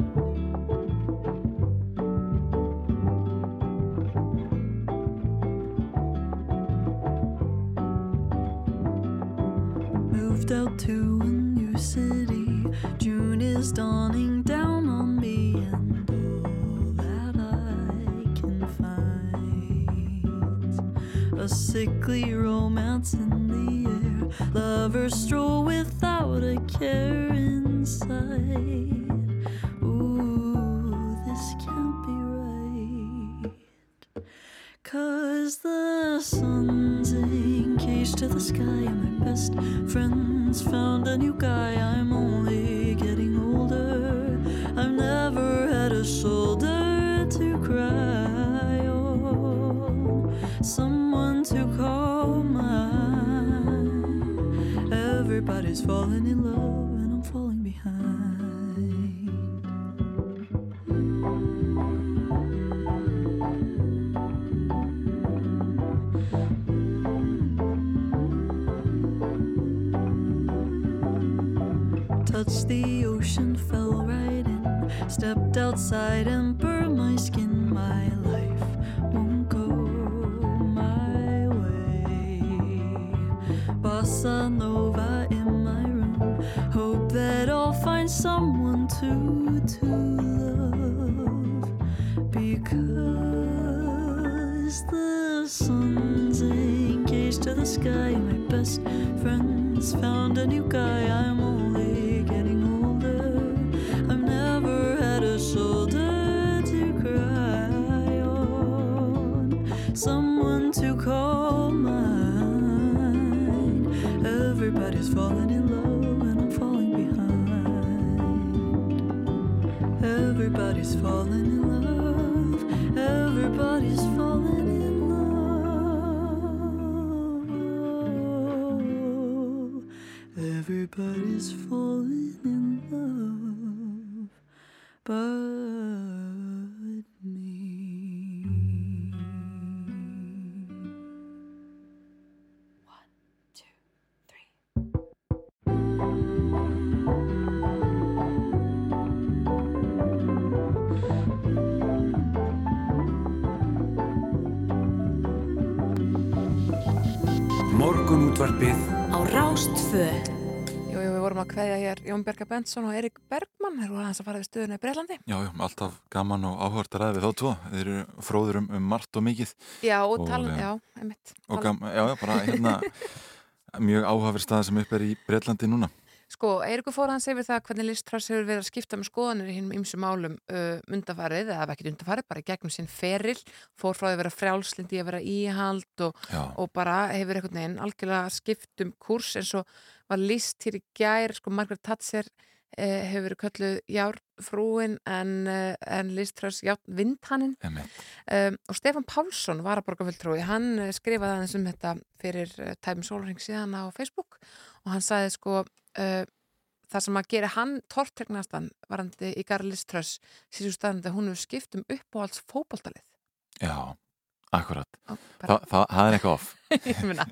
out to a new city. June is dawning down on me, and all that I can find a sickly romance in the air. Lovers stroll without a care inside. Ooh, Cause the sun's engaged to the sky, and my best friends found a new guy. I'm only getting older. I've never had a shoulder to cry on, someone to call mine. Everybody's falling in love, touched the ocean, fell right in. Stepped outside and burned my skin. My life won't go my way. Bossa Nova in my room. Hope that I'll find someone to to love. Because the sun's engaged to the sky. My best friends found a new guy. I'm Falling in love, and I'm falling behind. Everybody's falling in love. Everybody's falling in love. Everybody's falling in love, but að kveðja hér Jón Bjarka Benson og Erik Bergmann þeir voru aðeins að fara við stöðuna í Breitlandi Já, já, alltaf gaman og áhört að ræða við þá tvo. Þeir eru fróður um, um margt og mikið. Já, og Og, tala, eh, já, gam, já, já, bara hérna mjög áhafir stað sem upp er í Breitlandi núna. Sko, Eirikur fór hans yfir það hvernig Liz Truss hefur verið að skipta með skoðanir í hinnum ymsum málum uh, undafarið, eða ekki undafarið, bara gegnum sinn feril, fór frá því að vera frjálslindi að vera íhald og, og bara hefur einhvern veginn algjörlega skipt um kurs eins og var list hér í gær, sko Margaret Thatcher eh, hefur verið kölluð járfrúin en, eh, en Liz Truss járvindhannin um, og Stefan Pálsson var að borga fulltrúi, hann eh, skrifaði aðeins um þetta fyrir uh, tæmi sólring síðan á Facebook og hann sagði sko uh, það sem að gera hann tortregnastan varandi í Garlis Tröss síðan staðan þegar hún hefur skipt um uppáhalds fótboltalið. Já, akkurat. Þa, það, það er eitthvað off. Ég meina,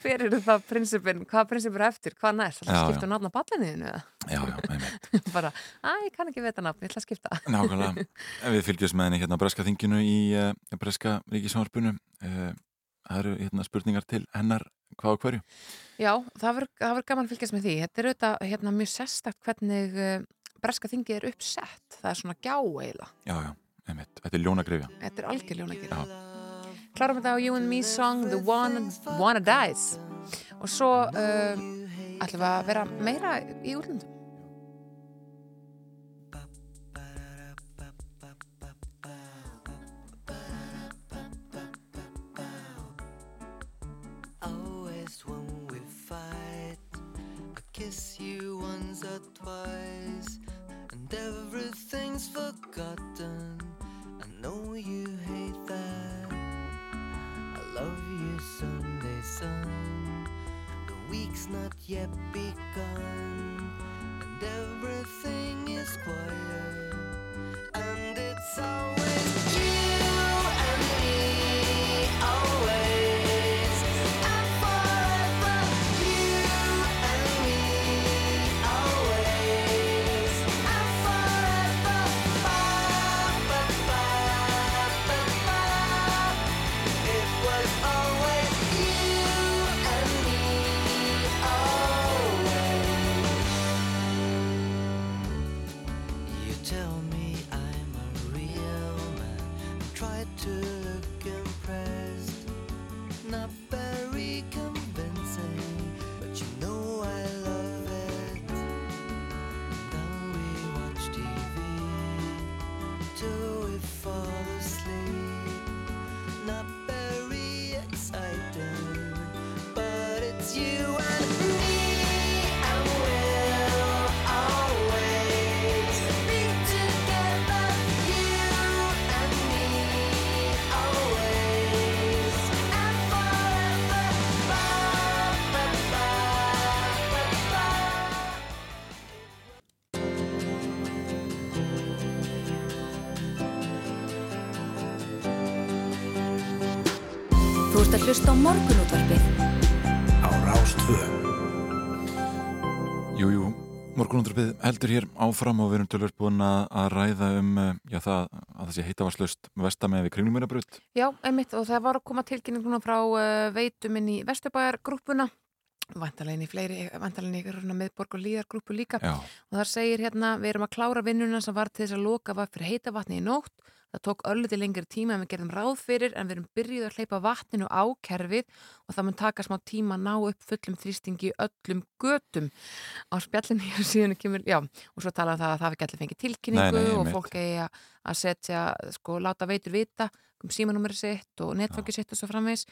hver eru það prinsipin, hvaða prinsipur eftir, hvað næst? Það já. um á ballinniðinu eða? Já, já, einmitt. Bara, að ég kann ekki veta nafn, ég ætla að skipta. Nákvæmlega. Við fylgjumst með henni hérna á Breska þinginu í uh, Breska ríkisjónarspunu. Uh, það eru hérna spurningar til hennar hvað og hverju. Já, það verður gaman að fylgjast með því. Þetta er auðvitað hérna, mjög sérstakt hvernig uh, breska þingið er uppsett. Það er svona gjá eiginlega. Já, já, einmitt. Þetta er ljónagrifja. Þetta er algjör ljónagir. Klárum þetta á You and Me song The One Wanna Dies. Og svo uh, ætlum við að vera meira í útlundum. Yet begun, and everything is quiet, Hlusta á morgunútvarpið Á Rástvö Jú, jú, morgunundrabið heldur hér áfram og við erum tölvöld búin að að ræða um uh, já, það, að það sé heitavarslaust vestamegi við kringlumirabrut. Já, einmitt og það var að koma tilkynning núna frá uh, veitum inn í Vesturbæjargrúppuna vantarlegin í fleiri, vantarlegin í meðborg og líðargrúpu líka Já. og þar segir hérna, við erum að klára vinnuna sem var til þess að loka var fyrir heita vatni í nótt það tók örliti lengri tíma en við gerðum ráð fyrir en við erum byrjuð að hleypa vatninu á kerfið og það mun taka smá tíma að ná upp fullum þrýstingi öllum götum. Á spjallinu hér síðan kemur, já, og svo talaði það að það ekki allir fengið tilkynningu Nei, nei, og fólk eigi að- setja, sko, láta veitur vita um símanúmeri sitt og netfangi sitt og svo framvegs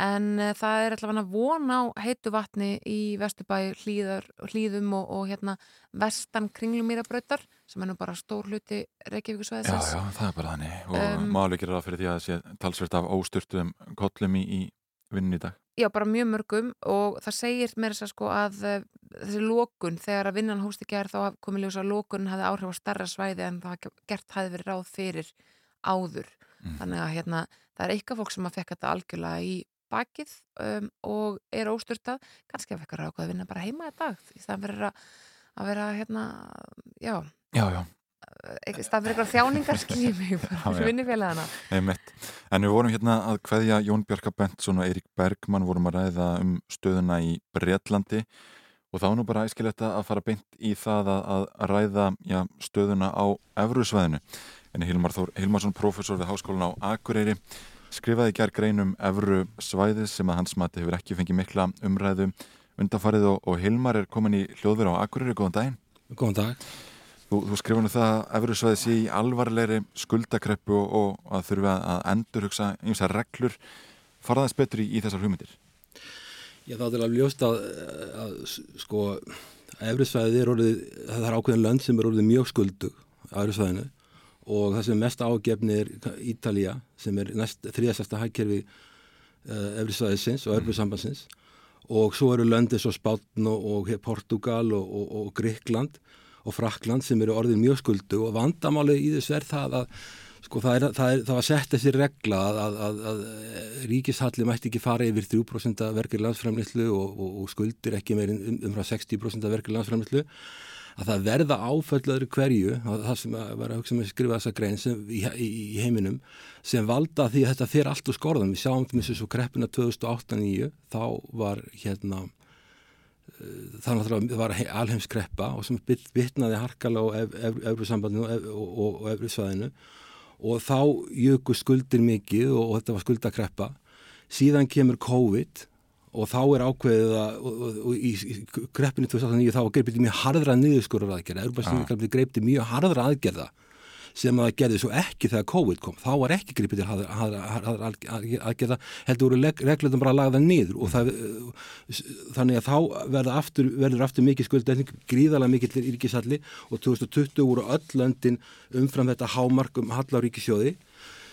en uh, það er allavega von á heitu vatni í Vesturbæ hlýðum og, og hérna vestan kringlumýrabrautar sem er nú bara stór hluti Já, Reykjavíkusvæðisins já, það er bara þannig og Um, máli gerir það fyrir því að það sé talsvert af ósturtum kollum í, í vinnun í dag. Já, bara mjög mörgum og það segir mér þess að sko að uh, þessi lókun, þegar að vinnan hósti gerð þá komið ljós að lókun hafði áhrif á starra svæði en það gert hafði verið ráð fyrir áður. Þannig að hérna, það er eitthvað fólk sem að fekk þetta algjörlega í bakið um, og er óstyrtað, kannski að fekk að vinna bara heima í dag í staðan fyrir að, að vera hérna, já, Já, já. staðan fyrir eitthvað þjáningar skiljið mig bara Já, já. fyrir vinnifélagana. En við vorum hérna að kveðja Jón Bjarka Bentsson og Eirík Bergmann vorum að ræða um stöðuna í Bretlandi Og þá er nú bara æskilegt að fara beint í það að, að ræða já, stöðuna á Evrusvæðinu. En Hilmar Þór Hilmarsson, professor við Háskólan á Akureyri, skrifaði gerð greinum Evru svæðið sem að hans mati hefur ekki fengið mikla umræðu undanfarið og, og Hilmar er komin í hljóðverð á Akureyri. Góðan daginn. Góðan dag. Þú, þú skrifa nú það að Evru svæðið sé í alvarlegri skuldakreppu og, og að þurfi að endurhugsa einhversa reglur. Farðaðis betur í, í þessar hugmyndir? Já þá er alveg ljóst að, að sko Efrisvæðið er orðið, það er ákveðin lönd sem er orðið mjög skuldug á Efrisvæðinu og það sem mest ágefni er Ítalija sem er þriðastasta hækkerfi uh, Efrisvæðisins og Örbursambansins og svo eru löndi svo Spátn og, og Portugal og, og, og Gríkland og Frakland sem eru orðið mjög skuldug og vandamáli í þessu er það að Sko það, er, það, er, það var sett þessi regla að, að, að, að ríkishalli mætti ekki fara yfir 3% af verkefni landsframlýslu og, og, og skuldir ekki meir um, um frá 60% af verkefni landsframlýslu að það verða áföllaður hverju, það sem var að hugsa með að skrifa þessa grein sem, í, í, heiminum sem valda því að þetta fer allt úr skorðan. Við sjáum til þessu kreppuna 2008-2009 þá var hérna þannig að það var alheimskreppa og sem bitnaði harkala á Evrusambandinu og Evrusvæðinu. Og þá jöku skuldir mikið og, og þetta var skuldakreppa. Síðan kemur COVID og þá er ákveðið að og, og, í, í kreppinu 2009 þá greipið mjög harðra niðurskurur aðgerða Európa greipið mjög harðra aðgerða sem að gerði svo ekki þegar COVID kom. Þá var ekki gripið til harðra aðgerða heldur voru reglutum bara að laga það niður og það, þannig að þá verður aftur, verður aftur mikið skuldending gríðalega mikið til ríkisalli og 2020 voru öll löndin umfram þetta hámarkum hallar ríkisjóði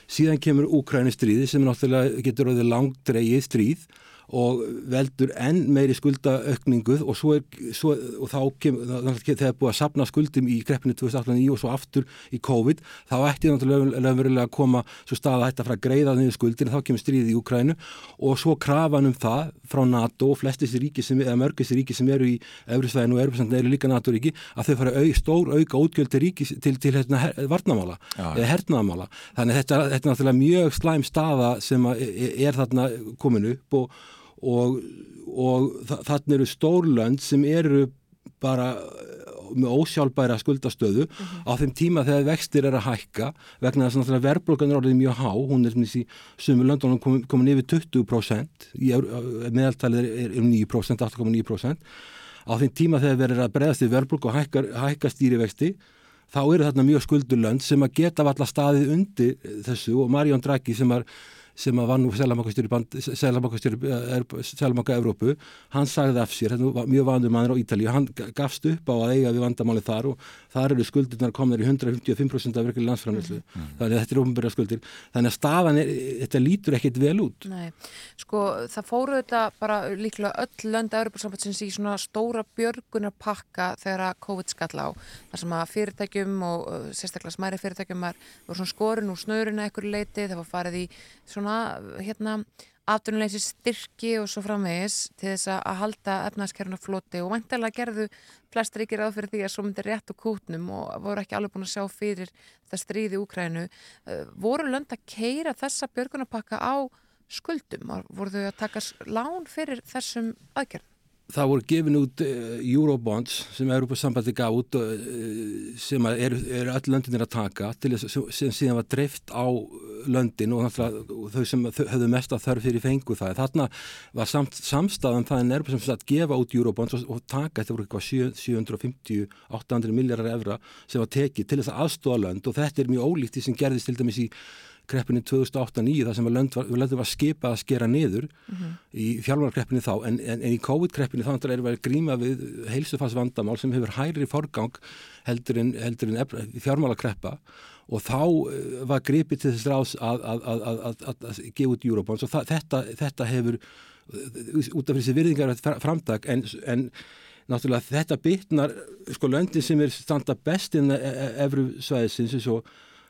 síðan kemur Úkræni-stríði sem náttúrulega getur orðið langdreigið stríð og veldur enn meiri skuldaaukninguð og, svo er, svo, og þá kemur, þegar búið að sapna skuldum í greppinu 2009 og svo aftur í COVID, þá ætti náttúrulega verulega að koma svo stað að þetta frá greiða niður skuldir, þá kemur stríðið í Ukrænu og svo krafan um það frá NATO og flestis ríki sem, eða mörgist ríki sem eru í Európsvæðinu og Európsvæðinu eru líka NATO ríki, að þau fara au, stór auka útgjöld til ríki til, til hérna, her, varnamála, eða hernaðamála þannig að þetta, þetta er náttúrulega mjög slæm staða sem er, er þarna komin upp og og, og þarna eru stórlönd sem eru bara með ósjálfbæra skuldastöðu mm -hmm. á þeim tíma þegar vextir er að hækka vegna þess að verðblokkan er orðið mjög há hún er í sumur löndunum komin, komin yfir 20% í, meðaltalið er um 9%, 8,9% á þeim tíma þegar verður að bregðast í verðblokk og hækka, hækka stýrivexti þá eru þarna mjög skuldulönd sem að geta valla staðið undir þessu og Marjón Draghi sem er sem var nú Sælabanka Evrópu, hann sagði af sér, þetta var mjög vandur maður á Ítalíu, hann gafst upp á að eiga við vandamáli þar og þar eru skuldirnar komnar í 155% af virkileg landsframleyslu, mm. þannig að þetta er ofnbæra skuldir, þannig að stafan, er, þetta lítur ekkit vel út. Nei, sko það fóru þetta bara líklega öll lönda Európa-sambandsins í svona stóra björgunarpakka þegar að COVID skall á, þar sem að fyrirtækjum og sérstaklega smæri fyrirtækjum var svona skorun úr snöruna ekkur leiti, það var farið í svona hérna aftunuleysi styrki og svo framvegis til þess að halda efnaðskerfuna floti og vantilega gerðu flest ríkir áð fyrir því að svo myndir rétt og kútnum og voru ekki alveg búin að sjá fyrir þetta stríði Úkrænu. Voru lönd að keira þessa björgunapakka á skuldum? Voru þau að taka lán fyrir þessum aðgerðum? það voru gefin út uh, Eurobonds sem Európa sambandi gaf út uh, sem eru er öll löndinir að taka til þess sem síðan var dreift á löndin og þau sem höfðu mest að þörf fyrir fengu það. Þarna var samt, samstæðan það en Európa sem satt gefa út Eurobonds og, og taka, þetta voru eitthvað 750-800 miljardar evra sem var tekið til þess að aðstóða lönd og þetta er mjög ólíkt því sem gerðist til dæmis í kreppinu 2008-2009 þar sem löndum var skipað að skera niður mm -hmm. í fjármálarkreppinu þá en, en, en í COVID-kreppinu þá er verið gríma við heilsufarsvandamál sem hefur hærri forgang heldur en, heldur en fjármálarkreppa og þá var gripið til þess ráðs að, að, að, að gefa út Eurobonds og það, þetta, þetta hefur út af þessi virðingar framtak en, en náttúrulega þetta bytnar sko löndin sem er standa best inn efru svæðisins eins og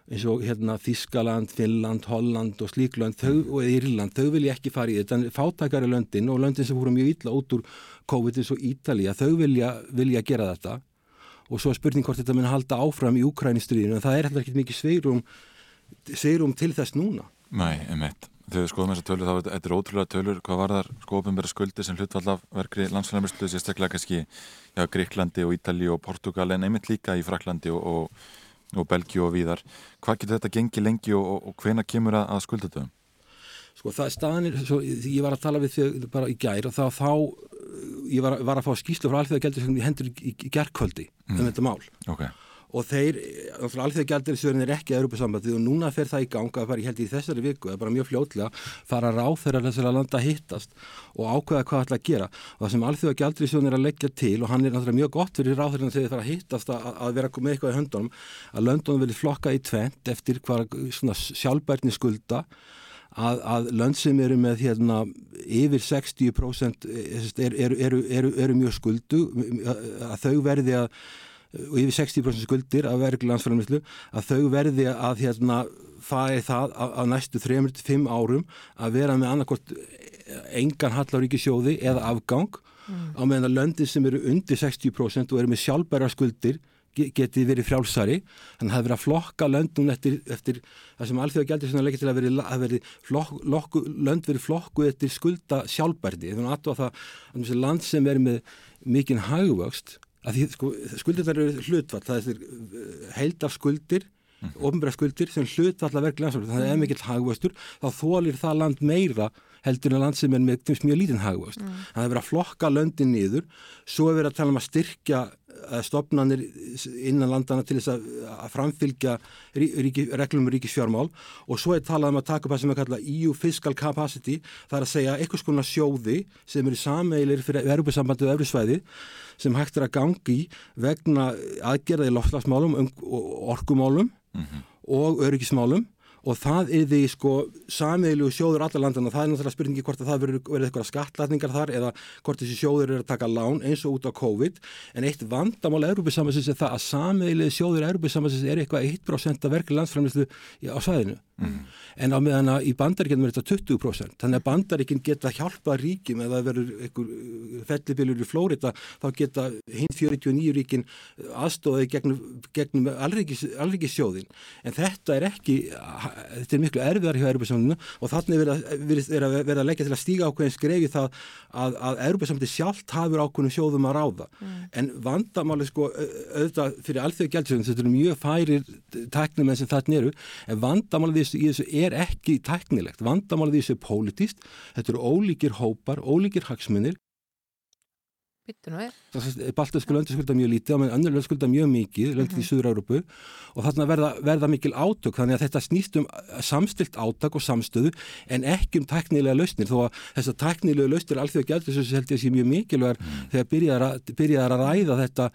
eins og hérna Þískaland, Finnland, Holland og slíklönd og Írland, þau vilja ekki fara í þetta. En fátakari löndin og löndin sem fóru mjög illa út úr COVID eins og Ítalija, þau vilja, vilja gera þetta og svo er spurning hvort þetta mun halda áfram í Ukrænistriðinu en það er alltaf ekki mikið sveirum, sveirum til þess núna. Nei, emitt. Þegar við skoðum þessa tölur þá er þetta- ótrúlega tölur hvað var þar sko ofinbæra skuldi sem hlutfall af verkri landsfæðarmjörslu sérstaklega kannski já, Gríklandi og Ítali og Portugal en einmitt líka í Fraklandi og, og, og Belgíu og víðar. Hvað getur þetta gengið lengi og, og, hvena kemur að, að skulda þetta? Sko það er staðanir, svo, ég var að tala við þig bara í gær og þá, þá ég var, var að fá skýslu frá alþjóða gældur sem ég hendur í, í gerkvöldi um þetta mál. Ok. og þeir, alþjóða gældur sem er ekki að Europasambandið og núna fer það í ganga að bara ég held í þessari viku, það er bara mjög fljótlega fara ráð þeirra þessara landa að hittast og ákveða hvað ætla að gera. Og það sem alþjóða gældur er að leggja til og hann er náttúrulega mjög gott fyrir ráð þeirra þegar þeir fara að hittast að, að vera með eitthvað í höndunum að að, að lönd sem eru með hérna, yfir 60% eru er, er, er, mjög skuldu að þau verði að og yfir 60% skuldir af verkli landsfæðarmyslu að þau verði að hérna, fari það á, næstu 3-5 árum að vera með annarkort engan hallaríkisjóði eða afgang. Á meðan að löndi sem eru undir 60% og eru með sjálfbæra skuldir geti verið frjálsari. Þannig að það hefur verið að flokka löndum eftir, eftir það sem alþjóða gældir sem leggja til að veri, að veri flokk, lokku, lönd verið flokku eftir skulda sjálfbærdi þannig að það að þessi land sem er með mikinn hagvöxt að því sko, skuldir þar eru hlutfall. Það er heildaf skuldir mm. ofnbæra skuldir sem hlutfall að verklega landsfólk þannig að ef mikill hagvöxtur. Þá þólir það land meira heldur en að land sem er með mjög lítinn hagvöxt. Mm. það er verið að flokka löndin niður. Svo er verið að tala um að styrkja stofnanir innan landana til þess að, framfylgja rí, ríki, reglum um ríkisfjármál. Og svo er talað um að taka upp það sem er kallað EU Fiscal Capacity. Það er að segja einhvers konar sjóði sem eru sameilir fyrir Europasambandið og Eurósvæði sem hægt er að gangi vegna aðgerða í loftslagsmálum um, og orkumálum og öryggismálum og það er því sko samiðilegu sjóður allar landana, það er náttúrulega spurningi hvort að það verður eitthvað skatlatningar þar eða hvort þessi sjóður eru að taka lán eins og út á COVID. En eitt vandamál Európa-sambansins er það að samiðilegu sjóður Európa-sambansins er eitthvað 1% af verkli landsframlislu á svæðinu en á meðan að í bandaríkjum er þetta 20% þannig að bandaríkinn geta hjálpað ríkjum eða verður einhver fellibilur í Flórida þá geta hinn 49 ríkin aðstóðið gegnum, gegnum alríkis, alríkissjóðin en þetta er ekki þetta er miklu erfiðar hjá Európa-samlinu og þannig er að, að vera að leggja til að stíga ákveðin skrefi það að, að Európa-samlinu sjálft hafur ákveðin sjóðum að ráða. En vandamáli sko au- auðvitað fyrir alþjóð gældsjóðin þetta eru mjög færir tæknumenn sem þarna eru en vandamáli í þessu er ekki tæknilegt, vandamáli í þessu er pólitíst, þetta eru ólíkir hópar, ólíkir hagsmunir Baltasku löndi skulda mjög lítið og önnur skulda mjög mikið, löndið í Suður-Európu og þarna verða, verða mikil átök þannig að þetta snýst um samstilt átök og samstöðu en ekki um tæknilega lausnir þó að þessar tæknilega lausnir alþjóða gældur sem held ég sé mjög mikilvægar þegar byrjaðar að, byrjaðar að ræða þetta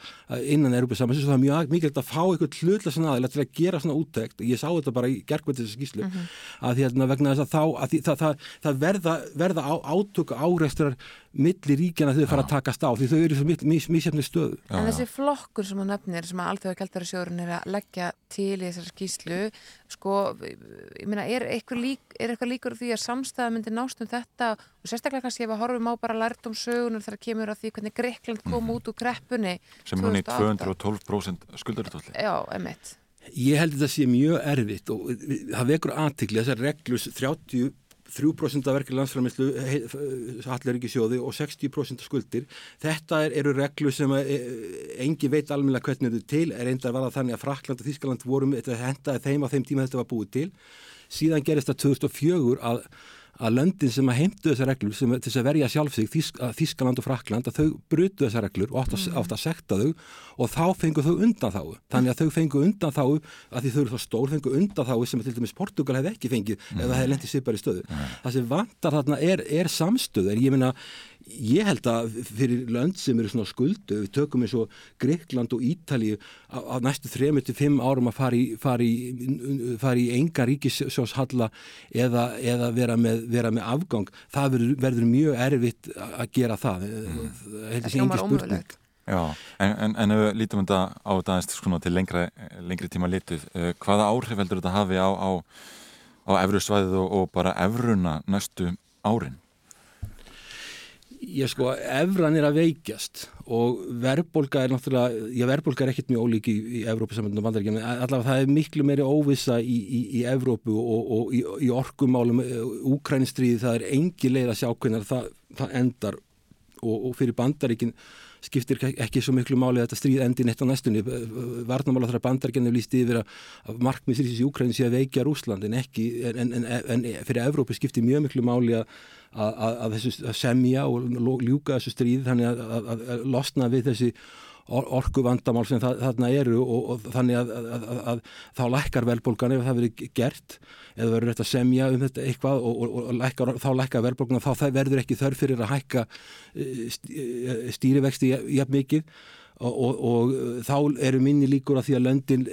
innan Európa saman það er mjög mikilvægt að fá eitthvað hlutlega svona aðeins til að gera svona úttækt, ég sá þetta bara í gerkvæmt þessu skýslu Mhm. að hérna vegna þess að þá að því, milli ríkjana þau fara að takast á því þau eru svo mísjafni stöðu En þessi flokkur sem þú nefnir sem að alþjóða gældarasjóðurinn er að leggja til í þessari skýslu sko, ég meina, er eitthvað, lík, er eitthvað líkur því að samstæða myndi nást um þetta? Og sérstaklega kannski ef að horfum á bara lært um sögunar þegar kemur að því hvernig Greikland kom út úr kreppunni sem er í 2008. 212% skuldaritvalli. Já, emitt Ég held að þetta sé mjög erfitt og það vekur aðtikli þessar reglus 33% af verkefni landsframislu allir ekki sjóði og 60% skuldir. Þetta er, eru reglu sem að, e, engi veit almennilega hvernig eru til, er enda var það þannig að Frakland og Þískaland vorum, þetta hendaði þeim á þeim tíma þetta var búið til. Síðan gerist það 2004 að að löndin sem að heimtu þessar reglur sem, til þess að verja sjálf sig, Þísk, að Þískaland og Frakland að þau brutu þessar reglur og átt að, Mm. að sekta þau og þá fengu þau undan þáu þannig að þau fengu undan þáu að því þau eru þá stór fengu undan þáu sem til dæmis Portugal hefði ekki fengið ef það hefði lendið svipari stöðu. Það sem vantar þarna er, er samstöð en ég meina ég held að fyrir lönd sem eru svona skuldu við tökum eins og Greikland og Ítalíu á, á næstu 3-5 árum að fara í, fara í, fara í enga ríkissjóshalla eða, eða vera, með, vera með afgang það verður, verður mjög erfitt að gera það mm. það er engin spurning Já, en, en, en ef við lítum þetta á þetta aðeins svona til lengra, lengri tíma litið, uh, hvaða áhrif heldur þetta hafi á, á, á efru og, og bara efruna næstu árin? Ég sko, efran er að veikjast og verðbólga er náttúrulega, já verðbólga er ekkert mjög ólík í, í Evrópu saman og bandaríkjum, allavega það er miklu meiri óvissa í, í, í Evrópu og, og í, orkumálum, Úkrænistriði, það er engi leið að sjá hvernig það, það endar og, og fyrir bandaríkin skiptir ekki svo miklu máli að þetta stríð endi neitt á næstunni. Varnamála þar að bandargennu líst yfir að markmiðsrýsins í Úkræni sé að veikja Rúsland en ekki, en, en, en fyrir Evrópi skiptir mjög miklu máli að, að, að, að semja og ljúka þessu stríð þannig að losna við þessi orku vandamál sem það, þarna eru og, og þannig að, að, að, að þá lækkar velbólgan ef það verið gert eða verður rétt að semja um þetta eitthvað og, og, og lækkar, þá lækkar velbólgan þá verður ekki þörf fyrir að hækka eh, stýrivexti jafn mikið og þá eru minni líkur að því að löndin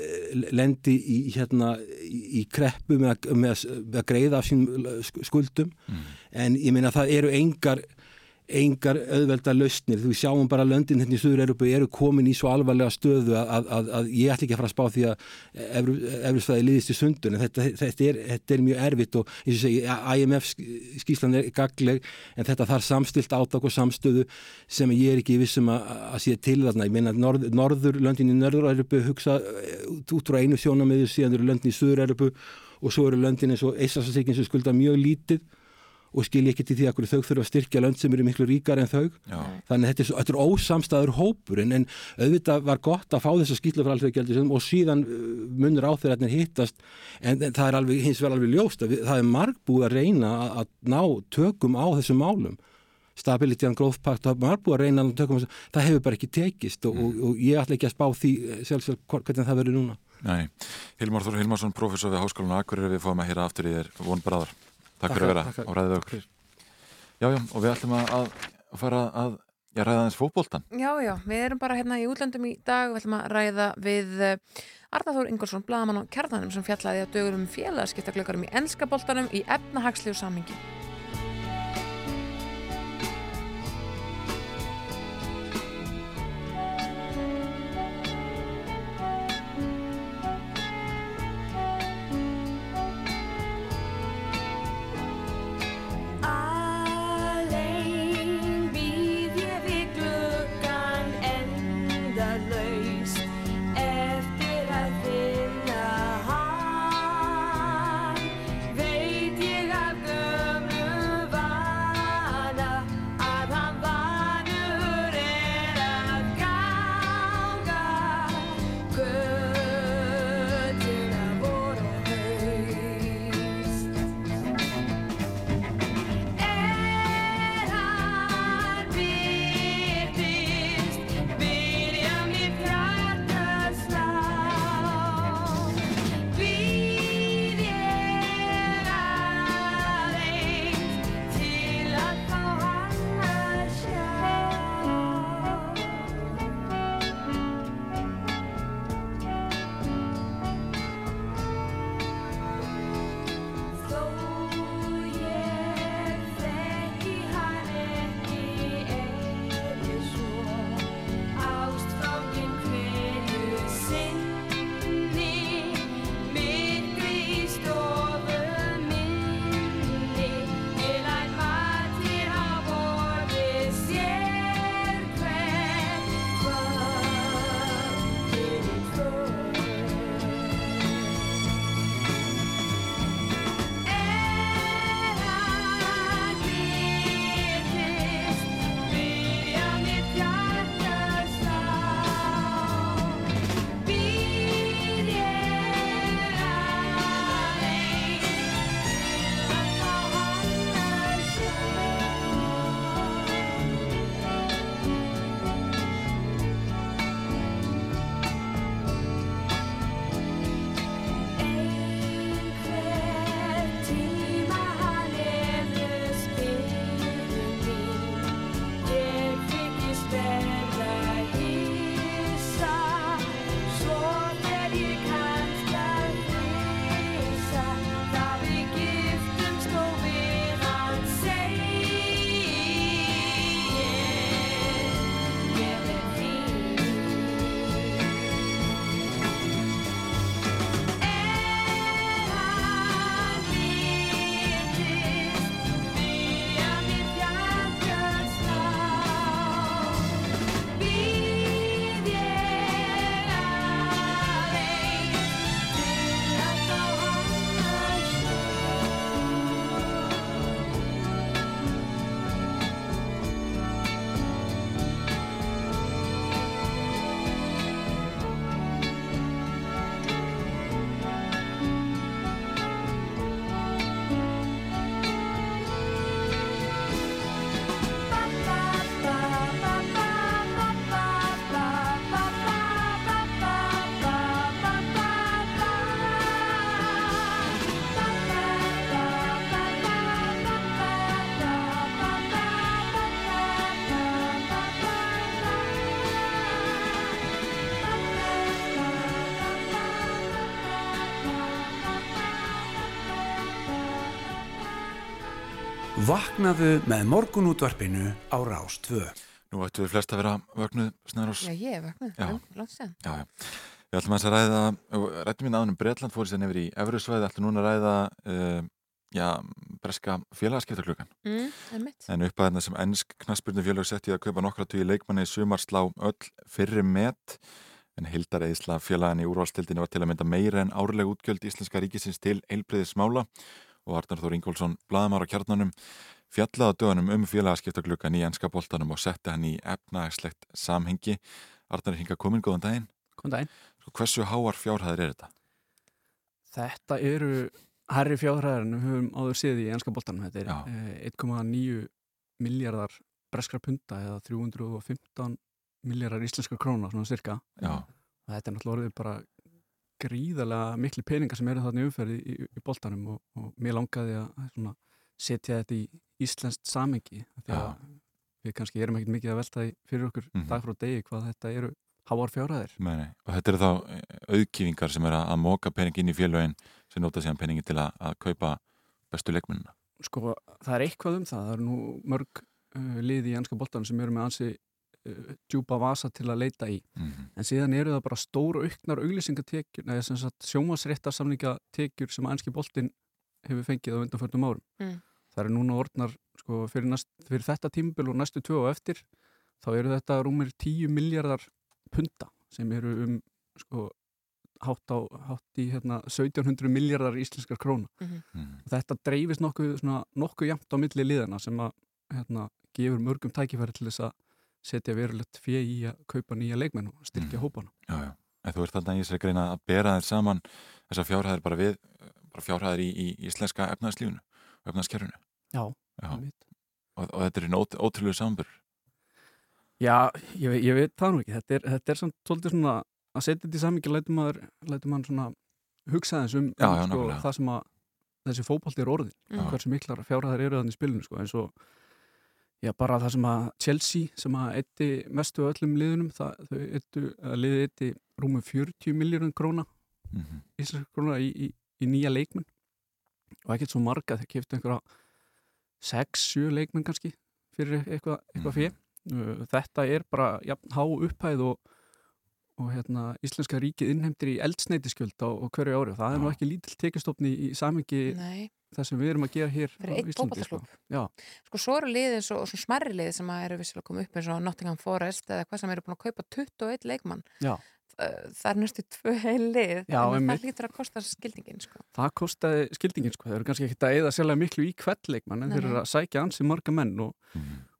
lendi í, hérna, í kreppu með, með, með að greiða af sín skuldum mm. en ég meina það eru engar engar auðvelda lausnir, þú sjáum bara löndin hérna í Suður-Európu eru komin í svo alvarlega stöðu að, að, að ég ætla ekki að fara að spá því að Evrusfæði liðist í sundun en þetta, þetta, er, þetta er mjög erfitt og eins og segi, IMF skíslan er gagleg en þetta þarf samstilt átak og samstöðu sem ég er ekki vissum að, að sé til þarna, ég meina norð, norður löndin í Norður-Európu hugsa eh, út frá einu sjónamiðu síðan eru löndin í Suður-Európu og svo eru löndin eins og Eisasasíkin sem skulda mjög lítið og skilji ekki til því að þau þurfa að styrkja lönd sem eru miklu ríkar en þau. Já. þannig að þetta er, þetta er ósamstæður hópur en, en auðvitað var gott að fá þessa skýtla frá alþjóðgjaldi og síðan uh, munur á þeirra hérna hittast en, en það er alveg, hins vegar alveg ljóst að við, það er margbúið að reyna að, að ná tökum á þessum málum. Stability and Growth Pact, það er margbúið að reyna að tökum á þessum, það hefur bara ekki tekist og, og, og ég ætla ekki að spá því eh, sjálfsög hvernig það verður núna. Nei, Hilmar Þór Hilmarsson, professor við Háskólan Akureyri, við fáum að hýra aftur í þér. Vonbræðar Takk fyrir að vera á ræðið okkur. Já, já, og við ætlum að, að fara að já, ræða þess fókbóltan. Já, já, við erum bara hérna í útlöndum í dag, við ætlum að ræða við eh, Arnaþór Ingolson, bladamann á kjarnanum sem fjallaði að dögurum félagskiptaglökarum í ennskapoltanum í efnahagslegu samingi. Vaknaðu með morgunútvarpinu á Rás 2. Nú ættu við flest að vera vögnuð snarás. Já, ég er vögnuð, langt sér. Já, já. Við ætlum að ræða, rættum við náðunum Breitland fór sér nefnir í Efrusvæði, ætlum núna að ræða uh, já, breska félagaskiptaklukkan. Mm, einmitt. En uppaðina sem ennsk knaspurnu félag setti að kaupa nokkra tugi leikmanni í sumar slá öll fyrri met en hildareðisla félagin í úrvalstildinu var til að mynda meira en árleg útgjöld Íslenska ríkisins til eilbriðis smála og Arnar Þór Ingólfsson, bladamár á kjarnanum, fjallaða dögunum um félagaskiptaklukkan í ennska boltanum og setti hann í efnagslegt samhengi. Arnar er hinga komin, góðan daginn. Góðan daginn. Svo hversu háar fjárhæðir er þetta? Þetta eru herri fjárhæðar en við höfum áður séð í ennska boltanum. Þetta er eh, 1,9 miljardar breskra punta eða 315 miljardar íslenska króna, svona cirka. Já. Þetta er náttúrulega orðið bara gríðarlega miklu peningar sem eru þarna umferði í, í, boltanum og, og mér langaði að setja þetta í íslenskt samengi því að við kannski erum ekkert mikið að velta fyrir okkur Mhm. dag frá degi hvað þetta eru háar nei. Og þetta eru þá auðkýfingar sem er að, að móka pening inn í félögin sem nota síðan peningi til að, að kaupa bestu leikmennina. Sko, það er eitthvað um það. Það eru nú mörg uh, liði í ennska boltanum sem eru með ansi uh, djúpa vasa til að leita í. Mhm. En síðan eru það bara stóru auknar auglýsingatekjur, neða sem sagt sjómasréttarsamningatekjur sem ennski boltin hefur fengið á undanförnum árum. Mm. Það eru núna orðnar sko, fyrir, næst, fyrir þetta tímbil og næstu tvö og eftir þá eru þetta rúmir 10 miljardar punta sem eru um sko, hátt, á, hátt í hérna, 1700 miljardar íslenskar króna. Mhm. Og þetta dreifist nokkuð, svona, nokkuð jæmt á milli liðana sem að hérna, gefur mörgum tækifæri til þess að setja verulegt fjö í að kaupa nýja leikmenn og styrkja hópana. Já, já. En þú ert þarna í þessari greina að bera þeir saman þessar fjárhæðir bara við, bara fjárhæðir í, í íslenska efnaðslífunu og efnaðskerfinu. Já, Já. Og, og þetta er nót, ótrúlega samburður. Já, ég, ég veit það nú ekki. Þetta er, þetta er samt svolítið svona að setja þetta í samingi lætur maður, lætur maður svona hugsa þess um, Já, um já, sko, það sem að þessi fótbolti er orðin. Hversu miklar fjárhæðar eru þannig í spilinu sko. eins og já, bara það sem að Chelsea sem að eitti mestu öllum liðunum það, þau eittu, að liði eitti rúmum 40 miljónum króna Mhm. íslenska króna í, í, í nýja leikmenn. Og ekkert svo marga þeir keftu einhverja 6-7 leikmenn kannski fyrir eitthvað, eitthvað fyrir þetta er bara jafn, há upphæð og, og hérna, íslenska ríkið innheimtir í eldsneitiskjöld á, á hverju ári og það er nú ekki lítill tekistofni í, Nei. það sem við erum að gera hér á Íslandi, sko. Sko svo eru liðið svo, svo smerri liðið sem eru vissilega komið upp eins og Nottingham Forest eða hvað sem eru búin að kaupa 21 leikmann. já. Það er næstu tvö heil lið Já, en það lítur að kosta skildingin sko. það kostaði skildingin sko, þeir eru kannski ekkert að eða sérlega miklu í hvert leikmann en þeir eru að sækja ansi marga menn og,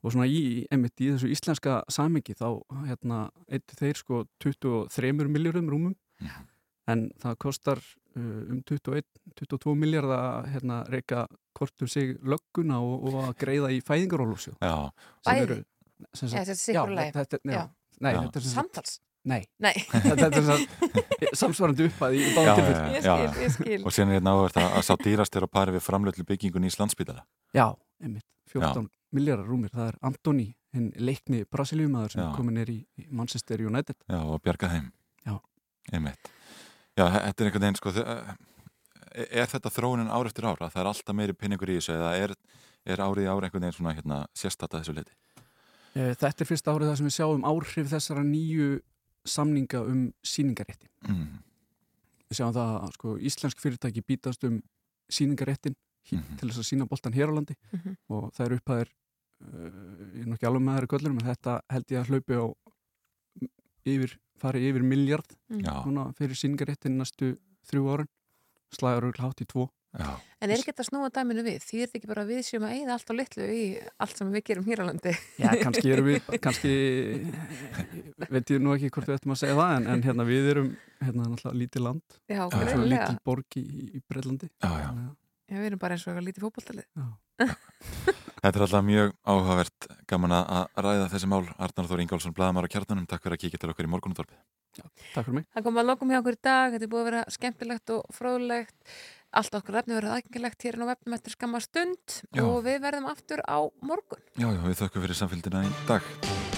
og svona í, einmitt, í þessu íslenska samingi þá hérna, eittu þeir sko 23 miljórum rúmum en það kostar uh, um 21, 22 miljard að hérna, reyka hvort um sig lögguna og, og að greiða í fæðingarólúsjó Já. Bæði? Þetta er sitt hvort lagi? þetta, já, Já. Nei, Já. þetta er sem sagt- Samtals? Nei, Nei. þetta er sem sagt samsvarandi uppæði í báðum tilfellum. Og síðan er hérna áverð að, að sá dýrast er að pari við framlöflu byggingun í Íslandsbytala. Já, einmitt, 14 miljardar rúmir, það er Antoni, hinn leikni brasilíumadur sem komin er í, í Manchester United. Já, og bjarga þeim. Já. Já, þe- þetta er einhvern veginn, sko, þe- er, er þetta þróunin ár eftir ára? Það er alltaf meiri pinningur í þessu eða er, er árið í ára einhvern veginn svona hérna sérstata þessu leiti? Eh, Þetta er fyrsta árið þar sem við sjáum áhrif þessara nýju samninga um síningarétti. Mm. Við sjáum það að sko, íslensk fyrirtæki bítast um síningaréttin Mhm. til þess að sína boltan hér á landi Mhm. og það eru upphæðir uh, ég er nú ekki alveg með það í göllurum en þetta held ég að hlaupi á yfir, fari yfir miljard Mm. Já. núna fyrir síningaréttin næstu þrjú árin slagur og hátt í tvo Já. En er ekki þetta snúa dæminu við? Því er þetta ekki bara að við séum að eigða allt á litlu í allt sem við gerum hér á landi? Já, kannski erum við, kannski veit ég nú ekki hvort við ættum að segja það en, en hérna við erum hérna náttúrulega lítið land Já, Svona lítil borg í, í Breitlandi Já, já. Við erum bara eins og eitthvað lítið fótboltalið. Þetta er alltaf mjög áhugavert gaman að ræða þessi mál. Arnar Þór Ingólfsson, Blaðamár á kjarnanum, takk fyrir að kíkja til okkar í morgunútvarpið. Takk fyrir mig. Það kom að lokum hjá okkur í dag, þetta er búið að vera skemmtilegt og fróðlegt. Allt okkur efni verið aðgengilegt hér inn á vefnum eftir skamma stund Já. og við verðum aftur á morgun. Já, já, við þökkum fyrir samfélgina í dag.